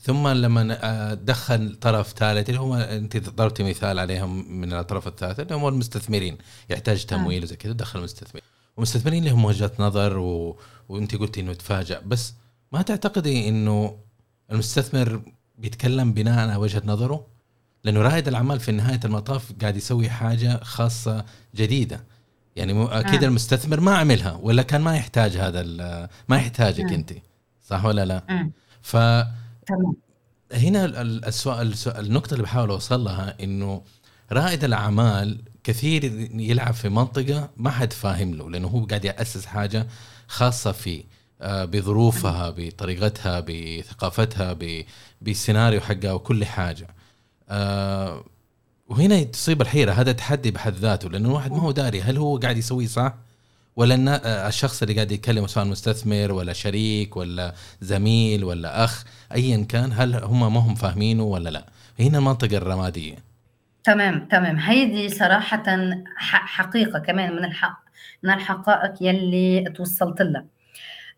ثم لما آه، دخل طرف ثالث اللي هو أنت ضربتي مثال عليهم من الطرف الثالث اللي هم المستثمرين يحتاج تمويل وزي كذا دخل المستثمرين. ومستثمرين لهم وجهة نظر و... وأنت قلتي إنه تفاجأ بس ما تعتقدي إنه المستثمر بيتكلم بناء على وجهة نظره؟ لأنه رائد الأعمال في نهاية المطاف قاعد يسوي حاجة خاصة جديدة. يعني أكيد آه. المستثمر ما عملها ولا كان ما يحتاج هذا ما يحتاجك أنت. صح ولا لا؟ ف هنا السؤال النقطة اللي بحاول أوصل لها إنه رائد الأعمال كثير يلعب في منطقة ما حد فاهم له لأنه هو قاعد يأسس حاجة خاصة فيه. آه، بظروفها بطريقتها بثقافتها بالسيناريو حقها وكل حاجة. آه وهنا تصيب الحيرة هذا تحدي بحد ذاته لأنه الواحد ما هو داري هل هو قاعد يسويه صح؟ ولا آه، الشخص اللي قاعد يتكلم سواء مستثمر ولا شريك ولا زميل ولا أخ ايا كان هل هم ما هم فاهمينه ولا لا؟ هنا المنطقة الرمادية. تمام تمام. هيدي صراحة حقيقة كمان من الحق من الحقائق يلي توصلت لها.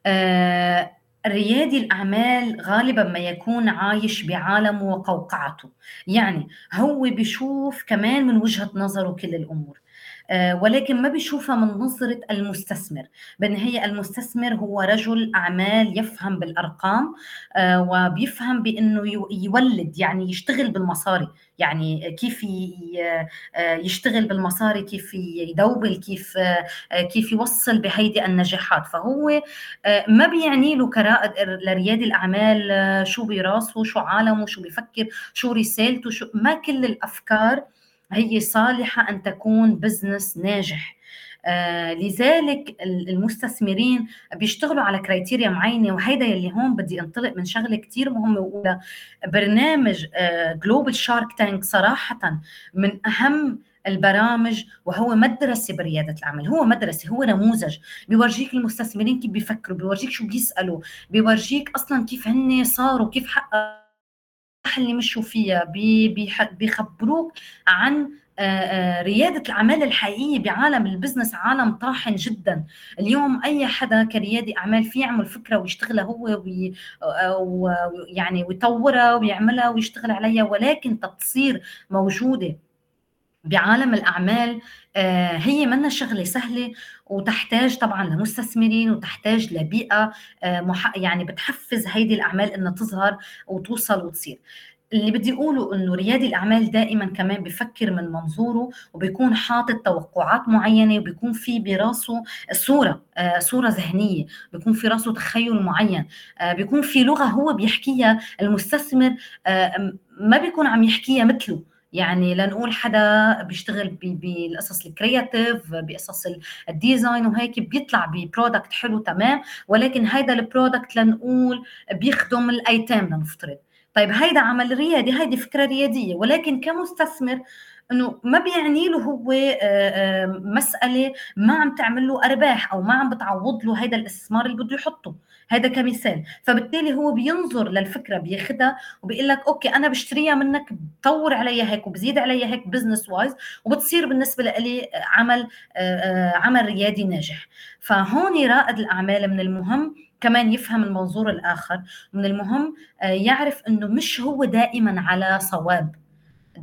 آه ريادي الأعمال غالبا ما يكون عايش بعالمه وقوقعته. يعني هو بيشوف كمان من وجهة نظره كل الأمور. ولكن ما بيشوفها من نظرة المستثمر بالنهاية المستثمر هو رجل أعمال يفهم بالأرقام آه، وبيفهم بأنه يولد يعني يشتغل بالمصاري. يعني كيف آه، يشتغل بالمصاري كيف يدوبل كيف كيف يوصل بهيدي النجاحات. فهو ما بيعني له كرائد لريادي الأعمال شو براسه شو عالمه شو بيفكر شو رسالته شو ما كل الأفكار هي صالحة أن تكون business ناجح. آه لذلك المستثمرين بيشتغلوا على criteria معينة وهيدا يلي هون بدي انطلق من شغلة كثير مهمة وأولى. برنامج global Shark Tank صراحة من أهم البرامج وهو مدرسة بريادة العمل. هو مدرسة هو نموذج. بيورجيك المستثمرين كيف بيفكروا بيورجيك شو بيسألوا بيورجيك أصلا كيف هن صاروا كيف حققوا اللي مشوا فيها بيخبروك عن ريادة الأعمال الحقيقية بعالم البزنس عالم طاحن جدا. اليوم أي حدا كريادي أعمال في يعمل فكرة ويشتغلها هو ويعني ويطورها ويعملها ويشتغل عليها ولكن تتصير موجودة. بعالم الأعمال هي منا شغلة سهلة وتحتاج طبعا لمستثمرين وتحتاج لبيئة يعني بتحفز هيدي الأعمال إنها تظهر وتوصل وتصير. اللي بدي أقوله إنه ريادي الأعمال دائما كمان بفكر من منظوره وبيكون حاطط توقعات معينة وبيكون في براسه صورة آه صورة ذهنية بيكون في راسه تخيل معين آه بيكون في لغة هو بيحكيها المستثمر آه ما بيكون عم يحكيها مثله. يعني لنقول حدا بيشتغل بالقصص الكرياتيف بقصص ال design وهيك بيطلع ب product حلو تمام ولكن هيدا ال product لنقول بيخدم الأيتام لنفترض. طيب هيدا عمل ريادي هيدي فكرة ريادية ولكن كمستثمر إنه ما بيعني له هو مسألة ما عم تعمل له أرباح أو ما عم بتعوض له هيدا الإستثمار اللي بده يحطه. هذا كمثال. فبالتالي هو بينظر للفكرة بياخدها وبيقول لك okay أنا بشتريها منك بطور عليها هيك وبزيد عليها هيك business wise وبتصير بالنسبة لي عمل عمل ريادي ناجح. فهون رائد الأعمال من المهم كمان يفهم المنظور الآخر من المهم آه، يعرف أنه مش هو دائما على صواب.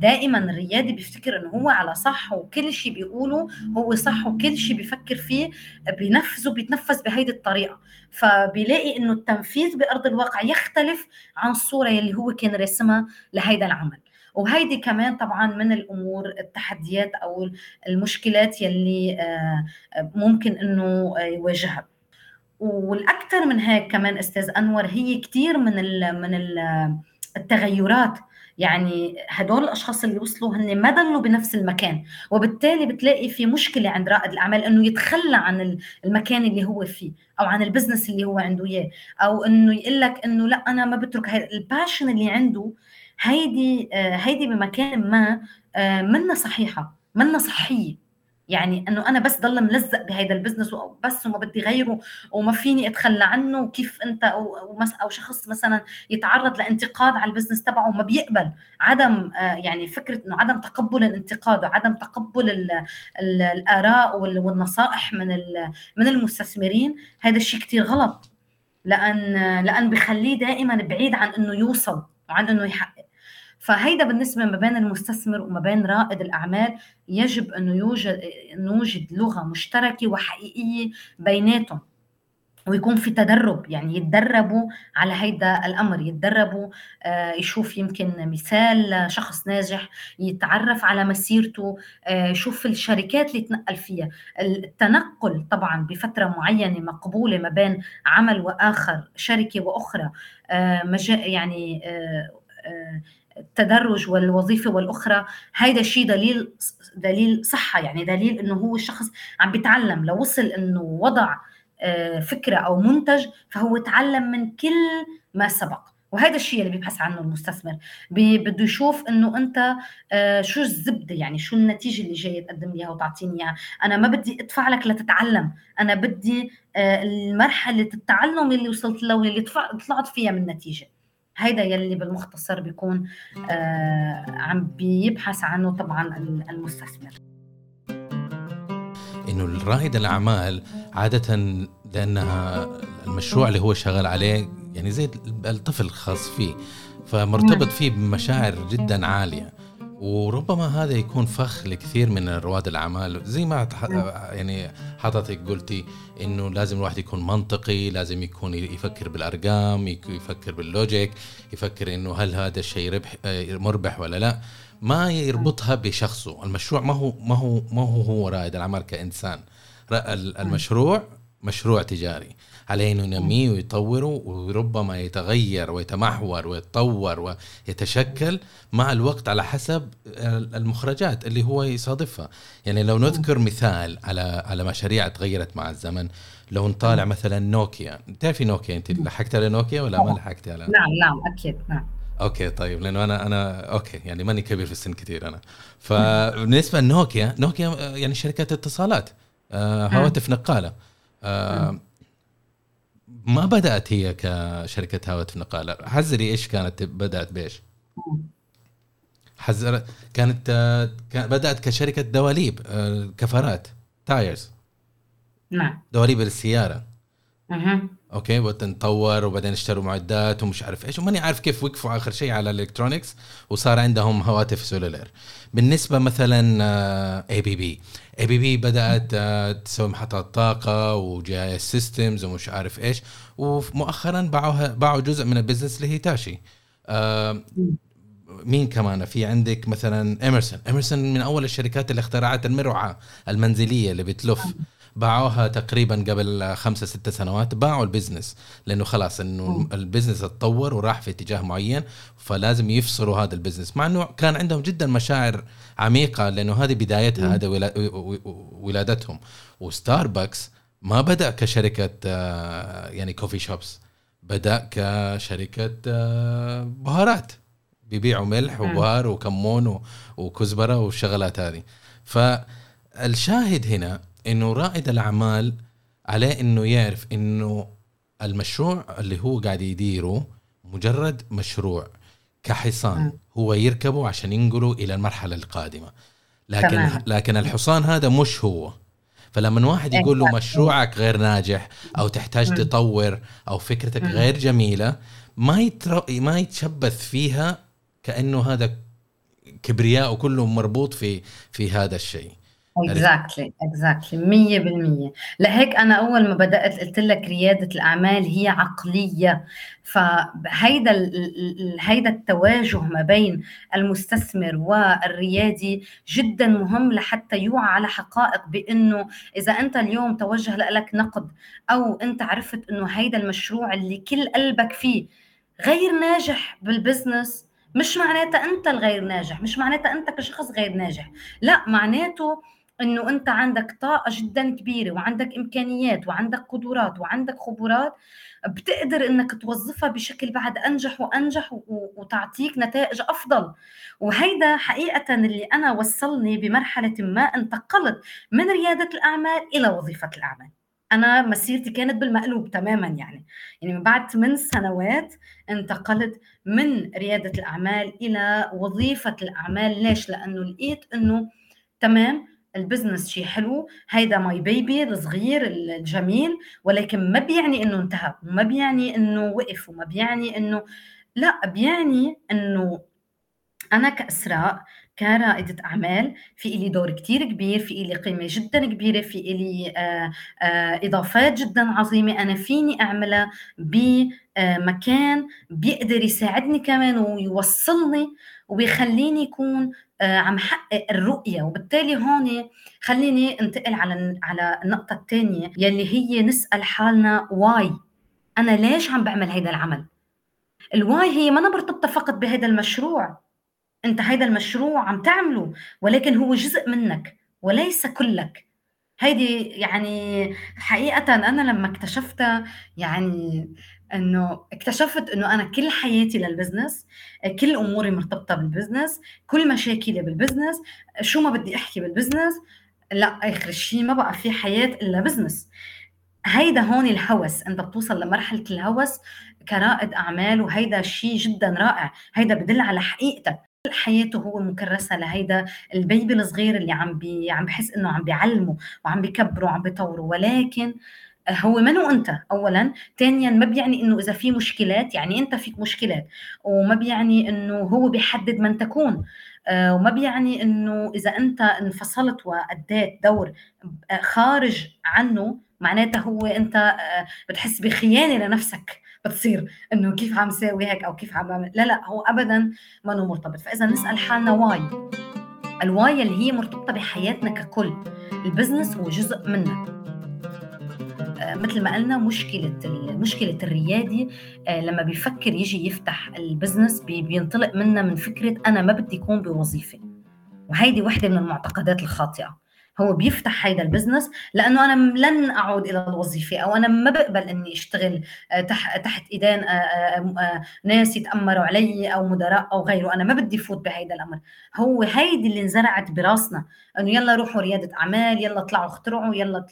دائما الريادي بيفتكر انه هو على صح وكل شيء بيقوله هو صح وكل شيء بيفكر فيه بينفذه بيتنفذ بهيدي الطريقة. فبيلاقي إنه التنفيذ بأرض الواقع يختلف عن الصورة يلي هو كان راسمها لهيدا العمل. وهيدي كمان طبعا من الأمور التحديات أو المشكلات يلي آه، ممكن إنه يواجهها. والأكثر من هيك كمان أستاذ أنور هي كثير من ال من ال التغيرات يعني هدول الأشخاص اللي وصلوا هن ما ضلوا بنفس المكان وبالتالي بتلاقي في مشكلة عند رائد الأعمال إنه يتخلى عن المكان اللي هو فيه أو عن البزنس اللي هو عنده إياه أو إنه يقول لك إنه لأ أنا ما بترك ال passion اللي عنده هيدي آه، هيدي بمكان ما آه، منا صحيحة منا صحية. يعني إنه أنا بس ضل ملزق بهذا ال business وبس وما بدي غيره وما فيني أتخلى عنه وكيف أنت أو أو شخص مثلا يتعرض لانتقاد على ال business تبعه وما بيقبل عدم آه، يعني فكرة إنه عدم تقبل الانتقاد وعدم تقبل الآراء والنصائح من من المستثمرين هذا الشيء كثير غلط. لأن لأن بخليه دائما بعيد عن إنه يوصل وعن إنه يحقق. فهيدا بالنسبة ما بين المستثمر وما بين رائد الأعمال يجب انه يوجد نوجد لغة مشتركة وحقيقية بيناتهم ويكون في تدرب يعني يتدربوا على هيدا الأمر يتدربوا آه، يشوف يمكن مثال شخص ناجح يتعرف على مسيرته آه، يشوف الشركات اللي تنقل فيها. التنقل طبعا بفترة معينة مقبولة ما بين عمل وآخر شركة وأخرى آه، يعني التدرج والوظيفة والأخرى هيدا الشيء دليل دليل صحة يعني دليل إنه هو الشخص عم بيتعلم لو وصل إنه وضع آه، فكرة أو منتج فهو تعلم من كل ما سبق. وهذا الشيء اللي بيبحث عنه المستثمر. بده يشوف إنه أنت آه، شو الزبدة يعني شو النتيجة اللي جاي تقدم لي إياها وتعطيني إياها. أنا ما بدي أدفع لك لتتعلم. أنا بدي آه، المرحلة التعلم اللي وصلت له واللي طلعت فيها من نتيجه هيدا يلي بالمختصر بيكون آه عم بيبحث عنه طبعا المستثمر إنه الرائد الأعمال عاده لأنها المشروع اللي هو شغال عليه يعني زي الطفل الخاص فيه فمرتبط نعم. فيه بمشاعر جدا عالية وربما هذا يكون فخ لكثير من رواد الأعمال. زي ما يعني حضرتك قلتي إنه لازم الواحد يكون منطقي لازم يكون يفكر بالأرقام يفكر باللوجيك يفكر إنه هل هذا الشيء ربح مربح ولا لا. ما يربطها بشخصه. المشروع ما هو ما هو ما هو هو رائد الأعمال كإنسان. المشروع مشروع تجاري. عليه انه ينميه ويطوره وربما يتغير ويتمحور ويتطور ويتشكل مع الوقت على حسب المخرجات اللي هو يصادفها. يعني لو نذكر مثال على على مشاريع تغيرت مع الزمن لو نطالع مثلا نوكيا. تعرفي نوكيا أنت؟ لحقت على نوكيا ولا ما لحقتي على؟ نعم نعم أكيد نعم. okay طيب لأنه أنا أنا okay يعني ماني كبير في السن كثير أنا. فبالنسبة لنوكيا نوكيا يعني شركه اتصالات آه هواتف نقالة آه ما بدأت هي كشركة هواتف نقالة؟ حذري إيش كانت بدأت بإيش؟ حذري كانت بدأت كشركة دواليب آه، كفرات tires. نعم. دواليب السيارة. أها okay وتطور وبعدين اشتروا معدات ومش عارف إيش. وماني عارف كيف وقفوا آخر شيء على ال electronics وصار عندهم هواتف cellular بالنسبة مثلا اي بي بي اي بي بي بدأت آه، تسوي محطات طاقة و G systems ومش عارف إيش. ومؤخرا باعوها باعوا جزء من ال business لهيتاشي آه، مين كمان؟ في عندك مثلا ايمرسون ايمرسون من أول الشركات اللي اخترعت المروحة المنزلية اللي بتلف. باعوها تقريبا قبل خمسة ستة سنوات باعوا ال business لأنه خلاص إنه ال business اتطور وراح في اتجاه معين فلازم يفصلوا هذا ال business. مع إنه كان عندهم جدا مشاعر عميقة لأنه هذه بدايتها هذا ولادتهم. وستاربكس ما بدأ كشركة آه، يعني coffee shops بدأ كشركة آه، بهارات. بيبيعوا ملح وبهار وكمون وكزبرة والشغلات هذه. فالشاهد هنا إنه رائد الأعمال عليه إنه يعرف إنه المشروع اللي هو قاعد يديره مجرد مشروع كحصان هو يركبه عشان ينقله إلى المرحلة القادمة. لكن تمام. لكن الحصان هذا مش هو. فلما واحد يقول له مشروعك غير ناجح أو تحتاج تطور أو فكرتك غير جميلة ما يتر... ما يتشبث فيها كأنه هذا كبرياء وكله مربوط في في هذا الشيء. exactly exactly 100% لهيك أنا أول ما بدأت قلت لك ريادة الأعمال هي عقلية. فهيدا هيدا التواجه ما بين المستثمر والريادي جدا مهم لحتى يوعى على حقائق بإنه إذا أنت اليوم توجه لك نقد أو أنت عرفت إنه هيدا المشروع اللي كل قلبك فيه غير ناجح بال business مش معناتها أنت الغير ناجح مش معناتها أنت كشخص غير ناجح. لا معناته إنه أنت عندك طاقة جدا كبيرة وعندك إمكانيات وعندك قدرات وعندك خبرات بتقدر إنك توظفها بشكل بعد أنجح وأنجح وتعطيك نتائج أفضل. وهيدا حقيقه اللي أنا وصلني بمرحلة ما انتقلت من ريادة الأعمال إلى وظيفة الأعمال. أنا مسيرتي كانت بالمقلوب تماما يعني. يعني من بعد ثمان سنوات انتقلت من ريادة الأعمال إلى وظيفة الأعمال. ليش؟ لأنه لقيت إنه تمام ال business شيء حلو هيدا my baby الصغير الجميل ولكن ما بيعني إنه انتهى وما بيعني إنه وقف وما بيعني إنه لا بيعني إنه أنا كإسراء كرائدة أعمال في إلي دور كتير كبير في إلي قيمة جدا كبيرة في إلي آه، آه، إضافات جدا عظيمة أنا فيني أعملها بمكان بيقدر يساعدني كمان ويوصلني وبيخليني يكون آه، عم حقق الرؤية. وبالتالي هون خليني انتقل على على النقطة الثانية يلي هي نسأل حالنا why أنا ليش عم بعمل هيدا العمل؟ ال why هي ما مرتبطة فقط بهذا المشروع. أنت هيدا المشروع عم تعمله ولكن هو جزء منك وليس كلك. هيدي يعني حقيقة أنا لما اكتشفتها يعني إنه اكتشفت إنه أنا كل حياتي لل business كل أموري مرتبطة بال business كل مشاكلي بال business شو ما بدي أحكي بال business لا آخر شيء ما بقى في حياة إلا business. هيدا هون الهوس إنت بتوصل لمرحلة الهوس كرائد أعمال وهيدا شيء جدا رائع. هيدا بدل على حقيقتك. حياته هو مكرسة لهيدا البيبي الصغير اللي عم بي عم بحس إنه عم بيعلمه وعم بيكبره وعم بيطوره. ولكن هو منو أنت؟ اولا. ثانيا ما بيعني إنه إذا في مشكلات يعني أنت فيك مشكلات. وما بيعني إنه هو بيحدد من تكون. آه، وما بيعني إنه إذا أنت انفصلت وأديت دور خارج عنه معناتها هو أنت بتحس بخيانة لنفسك. بتصير إنه كيف عم ساوي هيك أو كيف عم لا لا هو ابدا ما هو مرتبط. فإذا نسأل حالنا why. ال why اللي هي مرتبطة بحياتنا ككل. ال business هو جزء آه، مثل ما قلنا مشكلة مشكلة الريادي آه، لما بيفكر يجي يفتح ال business بينطلق منا من فكرة أنا ما بدي أكون بوظيفة. وهيدي وحدة من المعتقدات الخاطئة. هو بيفتح هيدا ال business لأنه أنا لن أعود إلى الوظيفة أو أنا ما بقبل إني أشتغل آه، تحت إيدين آه، آه، ناس يتأمروا علي أو مدراء أو غيره. أنا ما بدي فوت بهيدا الأمر. هو هيدي اللي انزرعت براسنا. إنه يلا روحوا ريادة أعمال يلا طلعوا اخترعوا يلا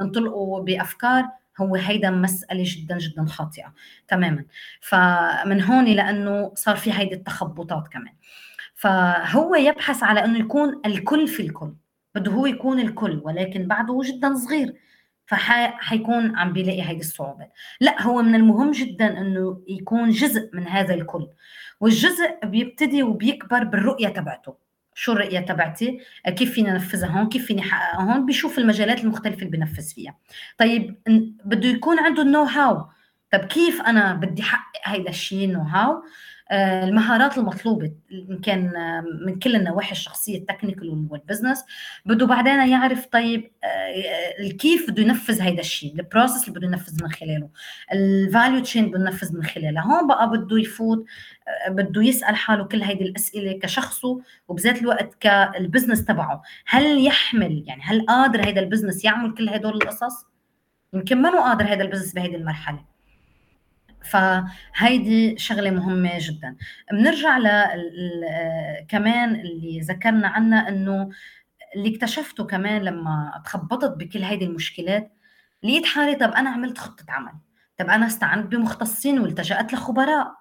انطلقوا بأفكار. هو هيدا مسألة جدا جدا خاطئة تماما. فمن هون لأنه صار في هيدي التخبطات كمان. فهو يبحث على أنه يكون الكل في الكل. بده هو يكون الكل ولكن بعده جدا صغير فحيكون عم بيلاقي هيدي الصعوبات لا هو من المهم جدا إنه يكون جزء من هذا الكل والجزء بيبتدي وبيكبر بالرؤية تبعته. شو الرؤية تبعتي؟ كيف فيني أنفذها هون؟ كيف فيني أحققها هون؟ بيشوف المجالات المختلفة اللي بنفذ فيها. طيب بده يكون عنده ال know-how طب كيف أنا بدي أحقق هيدا الشيء ال know-how المهارات المطلوبة إن كان من كل النواحي الشخصية ال technical وال business بده بعدين يعرف طيب آه، كيف بده ينفذ هيدا الشيء ال process اللي بده ينفذ من خلاله ال value chain بده ينفذ من خلالها هون بقى بده يفوت آه، بده يسأل حاله كل هيدي الأسئلة كشخصه وبذات الوقت كال business تبعه. هل يحمل يعني هل قادر هيدا ال business يعمل كل هدول القصص؟ يمكن ما قادر هيدا ال business بهيدي المرحلة. فهيدي شغلة مهمة جدا. بنرجع ل كمان اللي ذكرنا عنها إنه اللي اكتشفته كمان لما تخبطت بكل هيدي المشكلات لقيت حالي طب أنا عملت خطة عمل طب أنا استعنت بمختصين والتجأت لخبراء.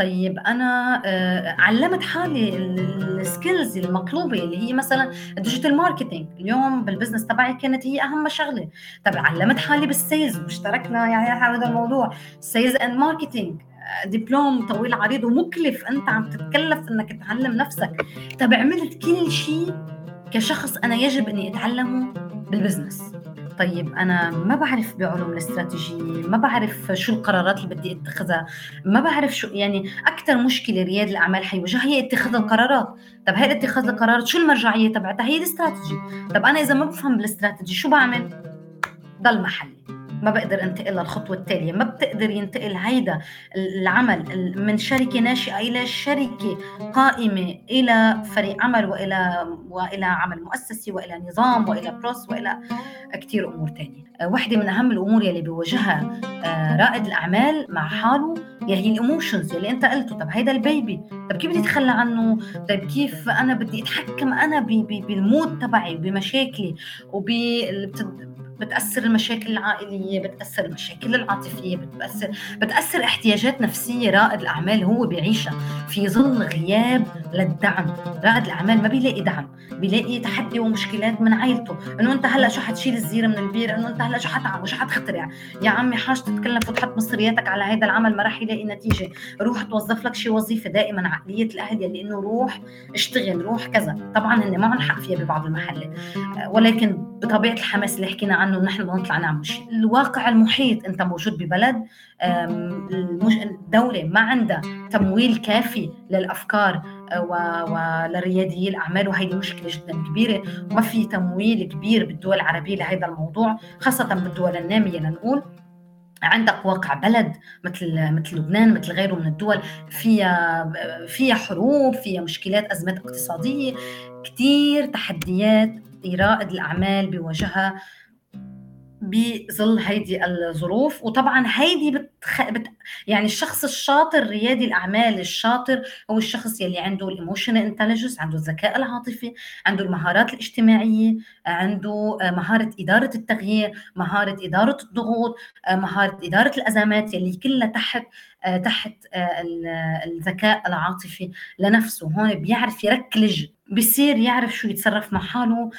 طيب أنا آه، علمت حالي ال skills المطلوبة اللي هي مثلا ال digital marketing اليوم بال business تبعي كانت هي أهم شغلة. طب علمت حالي بال sales واشتركنا يعني هذا الموضوع. sales and marketing دبلوم طويل عريض ومكلف. أنت عم تتكلف إنك تعلم نفسك. طب عملت كل شيء كشخص أنا يجب إني أتعلمه بالبزنس طيب أنا ما بعرف بعلوم الاستراتيجية ما بعرف شو القرارات اللي بدي أتخذها ما بعرف شو يعني أكثر مشكلة رياد الأعمال حيواجهها هي اتخاذ القرارات. طب هي اتخاذ القرارات شو المرجعية تبعتها؟ هي الاستراتيجي طب أنا إذا ما بفهم بالاستراتيجي شو بعمل؟ ضل محلي. ما بقدر انتقل للخطوة التالية ما بتقدر ينتقل هيدا العمل من شركة ناشئة إلى شركة قائمة إلى فريق عمل وإلى وإلى عمل مؤسسي وإلى نظام وإلى process وإلى كثير أمور ثانية وحدة من أهم الأمور يلي بيواجهها آه، رائد الأعمال مع حاله هي ال emotions يلي أنت قلته. طب هيدا ال baby طب كيف بدي أتخلى عنه؟ طيب كيف أنا بدي أتحكم أنا بال mood تبعي وبمشاكلي وب بتأثر المشاكل العائلية بتأثر المشاكل العاطفية بتاثر بتأثر احتياجات نفسية رائد الأعمال هو بيعيشها. في ظل غياب للدعم رائد الأعمال ما بيلاقي دعم بيلاقي تحدي ومشكلات من عائلته. إنه أنت هلأ شو حتشيل الزيرة من البير؟ إنه أنت هلأ شو حتعمل وشو حتخترع؟ يا عمي حاج تتكلف وتحط مصرياتك على هذا العمل ما راح يلاقي نتيجة. روح توظف لك شي وظيفة دائما عقلية الأهل يلي إنه روح اشتغل روح كذا. طبعا هن معهم حق فيها ببعض المحلات. ولكن بطبيعة الحماس اللي حكينا عنه نحن بدنا نطلع نعمل شيء. الواقع المحيط أنت موجود ببلد الدولة ما عندها تمويل كافي للأفكار آه، ولريادي الأعمال وهيدي مشكلة جدا كبيرة. وما في تمويل كبير بالدول العربية لهذا الموضوع خاصة بالدول النامية لنقول. عندك واقع بلد مثل مثل لبنان مثل غيره من الدول فيها فيها حروب فيها مشكلات أزمات اقتصادية كثير تحديات رائد الأعمال بيواجهها بظل هيدي الظروف. وطبعا هيدي بتخ... بت... يعني الشخص الشاطر ريادي الأعمال الشاطر هو الشخص يلي عنده ال emotional intelligence عنده الذكاء العاطفي عنده المهارات الاجتماعية عنده آه، مهارة إدارة التغيير مهارة إدارة الضغوط آه، مهارة إدارة الأزمات يلي كلها تحت آه، تحت الذكاء العاطفي لنفسه. هون بيعرف يركلج بصير يعرف شو يتصرف مع حاله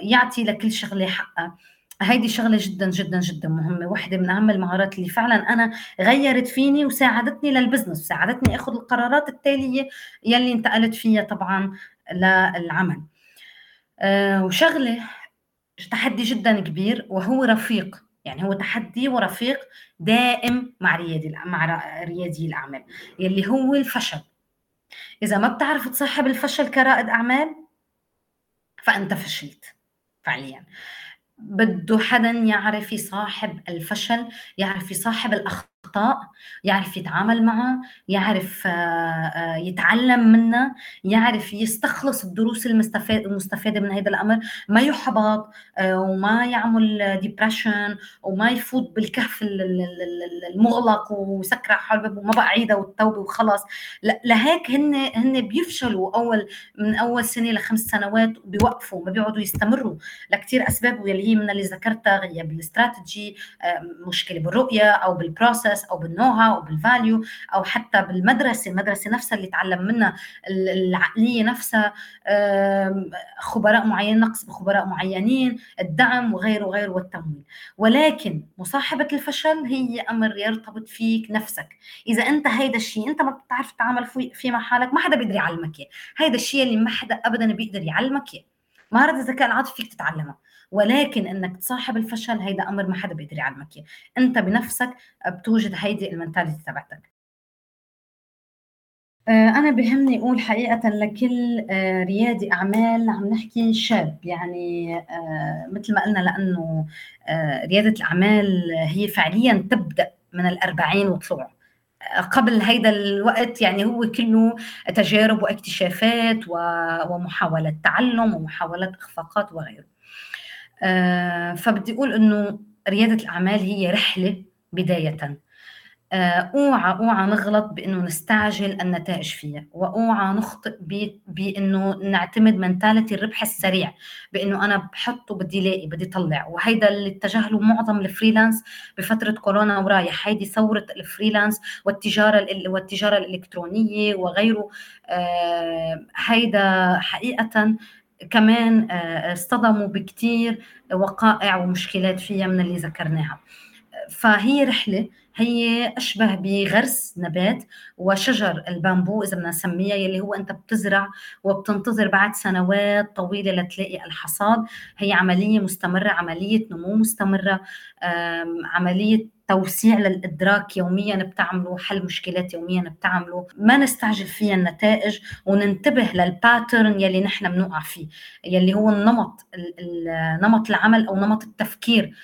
يعطي لكل شغلة حقها هيدي شغلة جدا جدا جدا مهمة. واحدة من أهم المهارات اللي فعلا أنا غيرت فيني وساعدتني للبزنس ساعدتني أخذ القرارات التالية يلي انتقلت فيها طبعا للعمل. أه وشغلة تحدي جدا كبير وهو رفيق. يعني هو تحدي ورفيق دائم مع ريادي مع ريادي الاعمال يلي هو الفشل. إذا ما بتعرف تصاحب الفشل كرائد أعمال فأنت فشلت فعليا. بده حدا يعرف يصاحب الفشل يعرف يصاحب الأخطاء يعرف يتعامل معها يعرف آه، آه، يتعلم منها يعرف يستخلص الدروس المستفادة من هذا الأمر. ما يحبط آه، وما يعمل depression وما يفوت بالكهف المغلق ويسكر على حاله وما بقى عيدها والتوبة وخلص لهيك هن هن بيفشلوا أول من أول سنة لخمس سنوات بيوقفوا ما بيقعدوا يستمروا. لكثير أسباب واللي هي من اللي ذكرتها غياب الاستراتيجي مشكلة بالرؤية أو بال process أو بال know-how أو بال value أو حتى بالمدرسة المدرسة نفسها اللي تعلم منها العقلية نفسها خبراء معين نقص بخبراء معينين الدعم وغيره وغيره والتمويل. ولكن مصاحبة الفشل هي أمر يرتبط فيك نفسك. إذا أنت هيدا الشيء أنت ما بتعرف تتعامل فيه مع حالك ما حدا بيقدر يعلمك إياه. هيدا الشيء اللي ما حدا ابدا بيقدر يعلمك إياه. مهاره الذكاء العاطفي فيك تتعلمها ولكن إنك تصاحب الفشل هيدا أمر ما حدا بيقدر يعلمك اياه أنت بنفسك بتوجد هيدي المنتاليتي تبعتك. آه، أنا بهمني أقول حقيقة لكل آه، ريادي أعمال عم نحكي شاب. يعني آه، مثل ما قلنا لأنه ريادة الأعمال هي فعليا تبدأ من الأربعين وطلوع قبل هيدا الوقت يعني هو كله تجارب واكتشافات ومحاولة تعلم ومحاولة إخفاقات وغيره. فبدي أقول إنه ريادة الأعمال هي رحلة بداية. آه، أوعى أوعى نغلط بإنه نستعجل النتائج فيها وأوعى نخطئ بإنه نعتمد mentality الربح السريع بإنه أنا بحط وبدي لاقي بدي طلع. وهيدا اللي اتجه معظم ال freelance بفترة كورونا ورايح هيدي ثورة ال freelance والتجارة والتجارة الإلكترونية وغيره. آه، هيدا حقيقة كمان آه، اصطدموا بكتير وقائع ومشكلات فيها من اللي ذكرناها. فهي رحلة هي أشبه بغرس نبات وشجر البامبو إذا بدنا نسميها يلي هو أنت بتزرع وبتنتظر بعد سنوات طويلة لتلاقي الحصاد. هي عملية مستمرة عملية نمو مستمرة عملية توسيع للإدراك يوميا بتعمله حل مشكلات يوميا بتعمله. ما نستعجل فيها النتائج وننتبه لل pattern يلي نحن بنوقع فيه يلي هو النمط نمط العمل أو نمط التفكير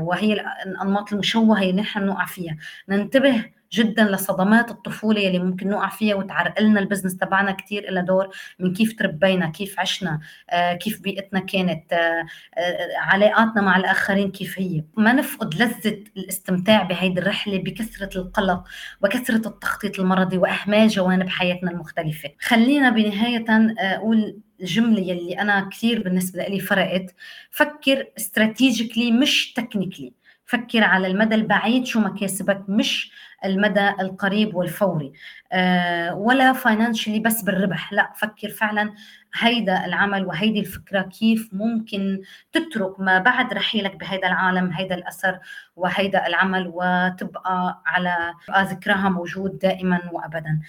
وهي الأنماط المشوهة اللي نحن بنوقع فيها. ننتبه جدا لصدمات الطفولة اللي ممكن نوقع فيها وتعرقل لنا ال business تبعنا كثير لها دور من كيف تربينا كيف عشنا آه، كيف بيئتنا كانت آه، آه، علاقاتنا مع الآخرين كيف هي. ما نفقد لذة الاستمتاع بهيدي الرحلة بكثرة القلق وكثرة التخطيط المرضي وأهمال جوانب حياتنا المختلفة. خلينا بنهاية أقول الجملة يلي أنا كثير بالنسبة لي فرقت. فكر strategically مش technically فكر على المدى البعيد شو مكاسبك مش المدى القريب والفوري. آه، ولا financially بس بالربح. لا فكر فعلا هيدا العمل وهيدي الفكرة كيف ممكن تترك ما بعد رحيلك بهيدا العالم هيدا الأثر وهيدا العمل وتبقى على ذكرها موجود دائما وأبدا.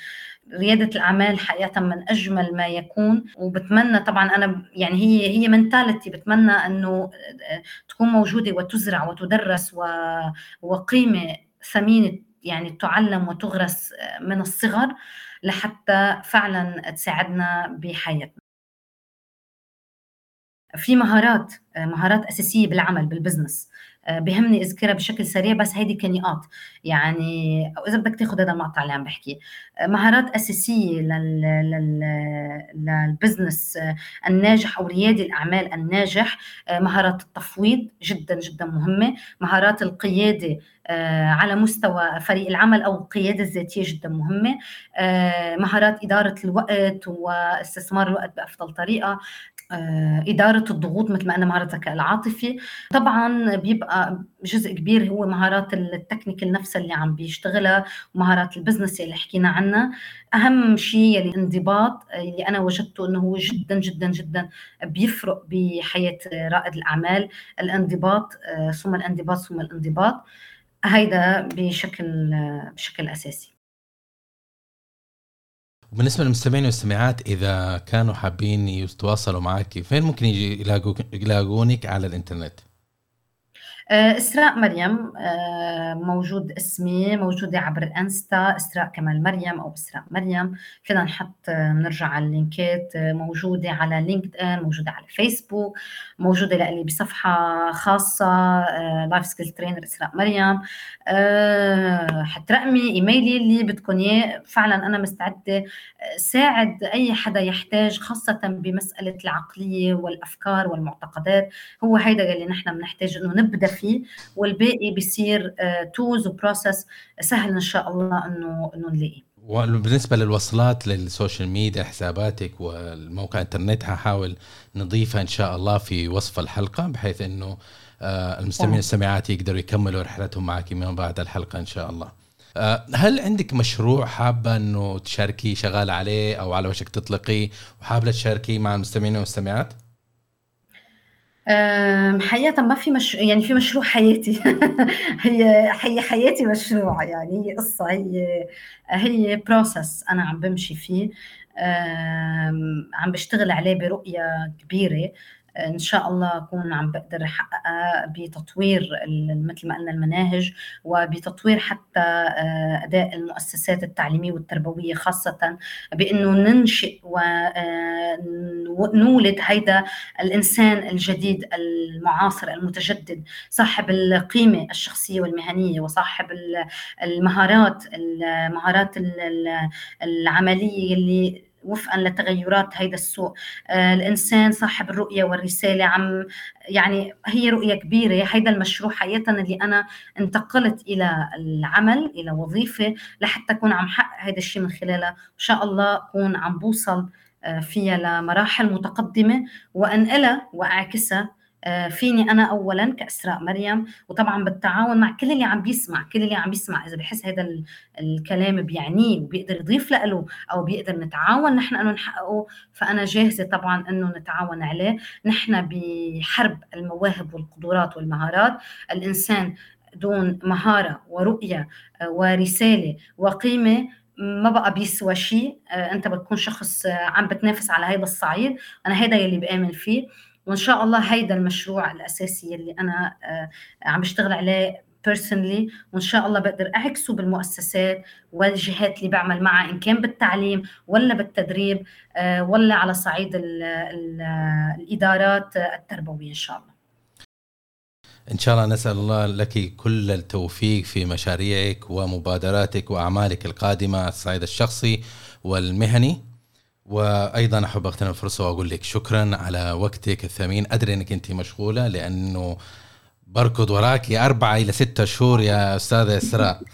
ريادة الأعمال حقيقة من أجمل ما يكون وبتمنى طبعا أنا يعني هي هي منتاليتي بتمنى أنه تكون موجودة وتزرع وتدرس وقيمة ثمينة يعني تعلم وتغرس من الصغر لحتى فعلا تساعدنا بحياتنا. في مهارات مهارات أساسية بالعمل بال business. آه، بهمني أذكرها بشكل سريع بس هيدي كنقاط يعني أو إذا بدك تاخذ هذا المقطع اللي عم بحكي آه، مهارات أساسية لل... لل... لل business آه، الناجح أو ريادي الأعمال الناجح مهارات التفويض جدا جدا مهمة. مهارات القيادة على مستوى فريق العمل أو القيادة الذاتية جدا مهمة. مهارات إدارة الوقت واستثمار الوقت بأفضل طريقة. آه، إدارة الضغوط مثل ما أنا مهارة الذكاء العاطفي. طبعا بيبقى جزء كبير هو مهارات ال technical نفسها اللي عم بيشتغلها ومهارات ال business اللي حكينا عنها. أهم شيء يعني الانضباط اللي أنا وجدته أنه هو جدا جدا جدا بيفرق بحياة رائد الأعمال. الانضباط آه، ثم الانضباط ثم الانضباط. هيدا بشكل بشكل أساسي وبالنسبه للمستمعين والمستمعات إذا كانوا حابين يتواصلوا معك فين ممكن يجي يلاقونك على الإنترنت؟ آه، إسراء مريم آه، موجود اسمي موجودة عبر الانستا إسراء كمال مريم أو إسراء مريم. فينا نحط آه، نرجع على اللينكات موجودة على لينكد إن موجودة على فيسبوك موجودة لإلي بصفحة خاصة life skill trainer إسراء مريم. حتى رقمي إيميلي اللي بدكم إياه. فعلا أنا مستعدة ساعد أي حدا يحتاج خاصة بمسألة العقلية والأفكار والمعتقدات. هو هيدا اللي نحن بنحتاج إنه نبدأ فيه والباقي بيصير tools و process سهل إن شاء الله إنه إنه نلاقيه وبالنسبة للوصلات لل social media حساباتك والموقع انترنت هحاول نضيفها إن شاء الله في وصف الحلقة بحيث إنه آه، المستمعين والسماعات يقدروا يكملوا رحلتهم معك من بعد الحلقة إن شاء الله. آه، هل عندك مشروع حابة إنه تشاركي شغال عليه أو على وشك تطلقيه وحابة تشاركي مع المستمعين والمستمعات؟ حقيقة ما في مش يعني في مشروع حياتي. هي هي حياتي مشروع يعني هي قصة هي هي بروسس أنا عم بمشي فيه. عم بشتغل عليه برؤية كبيرة. إن شاء الله أكون عم بقدر أحققها بتطوير مثل ما قلنا المناهج وبتطوير حتى آه، أداء المؤسسات التعليمية والتربوية خاصة بإنه ننشئ ونولد آه، هيدا الإنسان الجديد المعاصر المتجدد صاحب القيمة الشخصية والمهنية وصاحب المهارات المهارات العملية اللي وفقا لتغيرات هيدا السوق. آه الإنسان صاحب الرؤية والرسالة عم يعني هي رؤية كبيرة. هيدا المشروع حقيقه اللي أنا انتقلت إلى العمل إلى وظيفة لحتى أكون عم حقق هيدا الشيء من خلالها. إن شاء الله أكون عم بوصل آه، فيها لمراحل متقدمة وأنقلها وأعكسها فيني أنا اولا كأسراء مريم وطبعا بالتعاون مع كل اللي عم بيسمع كل اللي عم بيسمع إذا بحس هذا الكلام بيعنيه وبيقدر يضيف له أو بيقدر نتعاون نحن انه نحققه فأنا جاهزة طبعا انه نتعاون عليه. نحن بحرب المواهب والقدرات والمهارات. الإنسان دون مهارة ورؤية آه، ورسالة وقيمة ما بقى بيسوى شيء آه، أنت بتكون شخص عم بتنافس على هذا الصعيد. أنا هذا يلي بآمن فيه. وإن شاء الله هيدا المشروع الأساسي اللي أنا آه، عم بشتغل عليه بيرسونلي وإن شاء الله بقدر أعكسه بالمؤسسات والجهات اللي بعمل معها إن كان بالتعليم ولا بالتدريب آه، ولا على صعيد ال ال الإدارات التربوية إن شاء الله. إن شاء الله نسأل الله لك كل التوفيق في مشاريعك ومبادراتك وأعمالك القادمة على الصعيد الشخصي والمهني. وأيضا أحب اغتنم الفرصه وأقول لك شكرا على وقتك الثمين. أدري إنك انت مشغولة لأنه بركض وراك أربعة إلى ستة شهور يا أستاذة إسراء.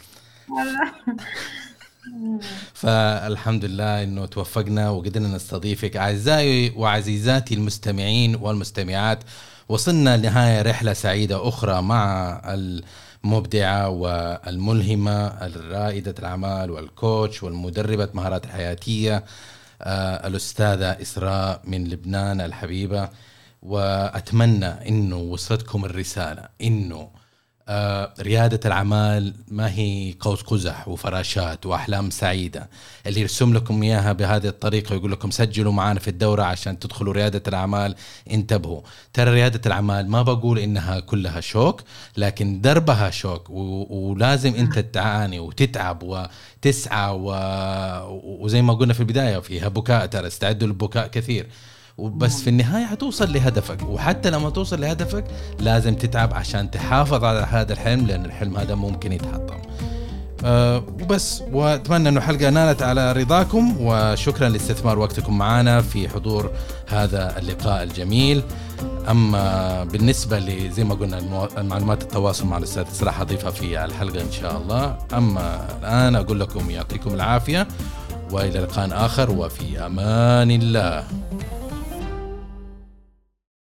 فالحمد لله إنه توفقنا وقدرنا نستضيفك. أعزائي وعزيزاتي المستمعين والمستمعات وصلنا لنهاية رحلة سعيدة أخرى مع المبدعة والملهمة الرائدة الأعمال والكوتش والمدربة مهارات الحياتيه آه، الأستاذة إسراء من لبنان الحبيبة وأتمنى أنه وصلتكم الرسالة أنه آه، ريادة الأعمال ما هي قوس قزح وفراشات وأحلام سعيدة. اللي يرسم لكم إياها بهذه الطريقة ويقول لكم سجلوا معنا في الدورة عشان تدخلوا ريادة الأعمال انتبهوا. ترى ريادة الأعمال ما بقول إنها كلها شوك لكن دربها شوك ولازم أنت تعاني وتتعب وتسعى و... وزي ما قلنا في البداية فيها بكاء ترى استعدوا للبكاء كثير. وبس في النهاية حتوصل لهدفك. وحتى لما توصل لهدفك لازم تتعب عشان تحافظ على هذا الحلم لأن الحلم هذا ممكن يتحطم. أه وبس. وأتمنى إنه الحلقة نالت على رضاكم وشكرا لاستثمار وقتكم معنا في حضور هذا اللقاء الجميل. أما بالنسبة لزي ما قلنا المعلومات التواصل مع الأستاذ صراحة أضيفها في الحلقة إن شاء الله. أما الآن أقول لكم يعطيكم العافية وإلى لقاء آخر وفي أمان الله.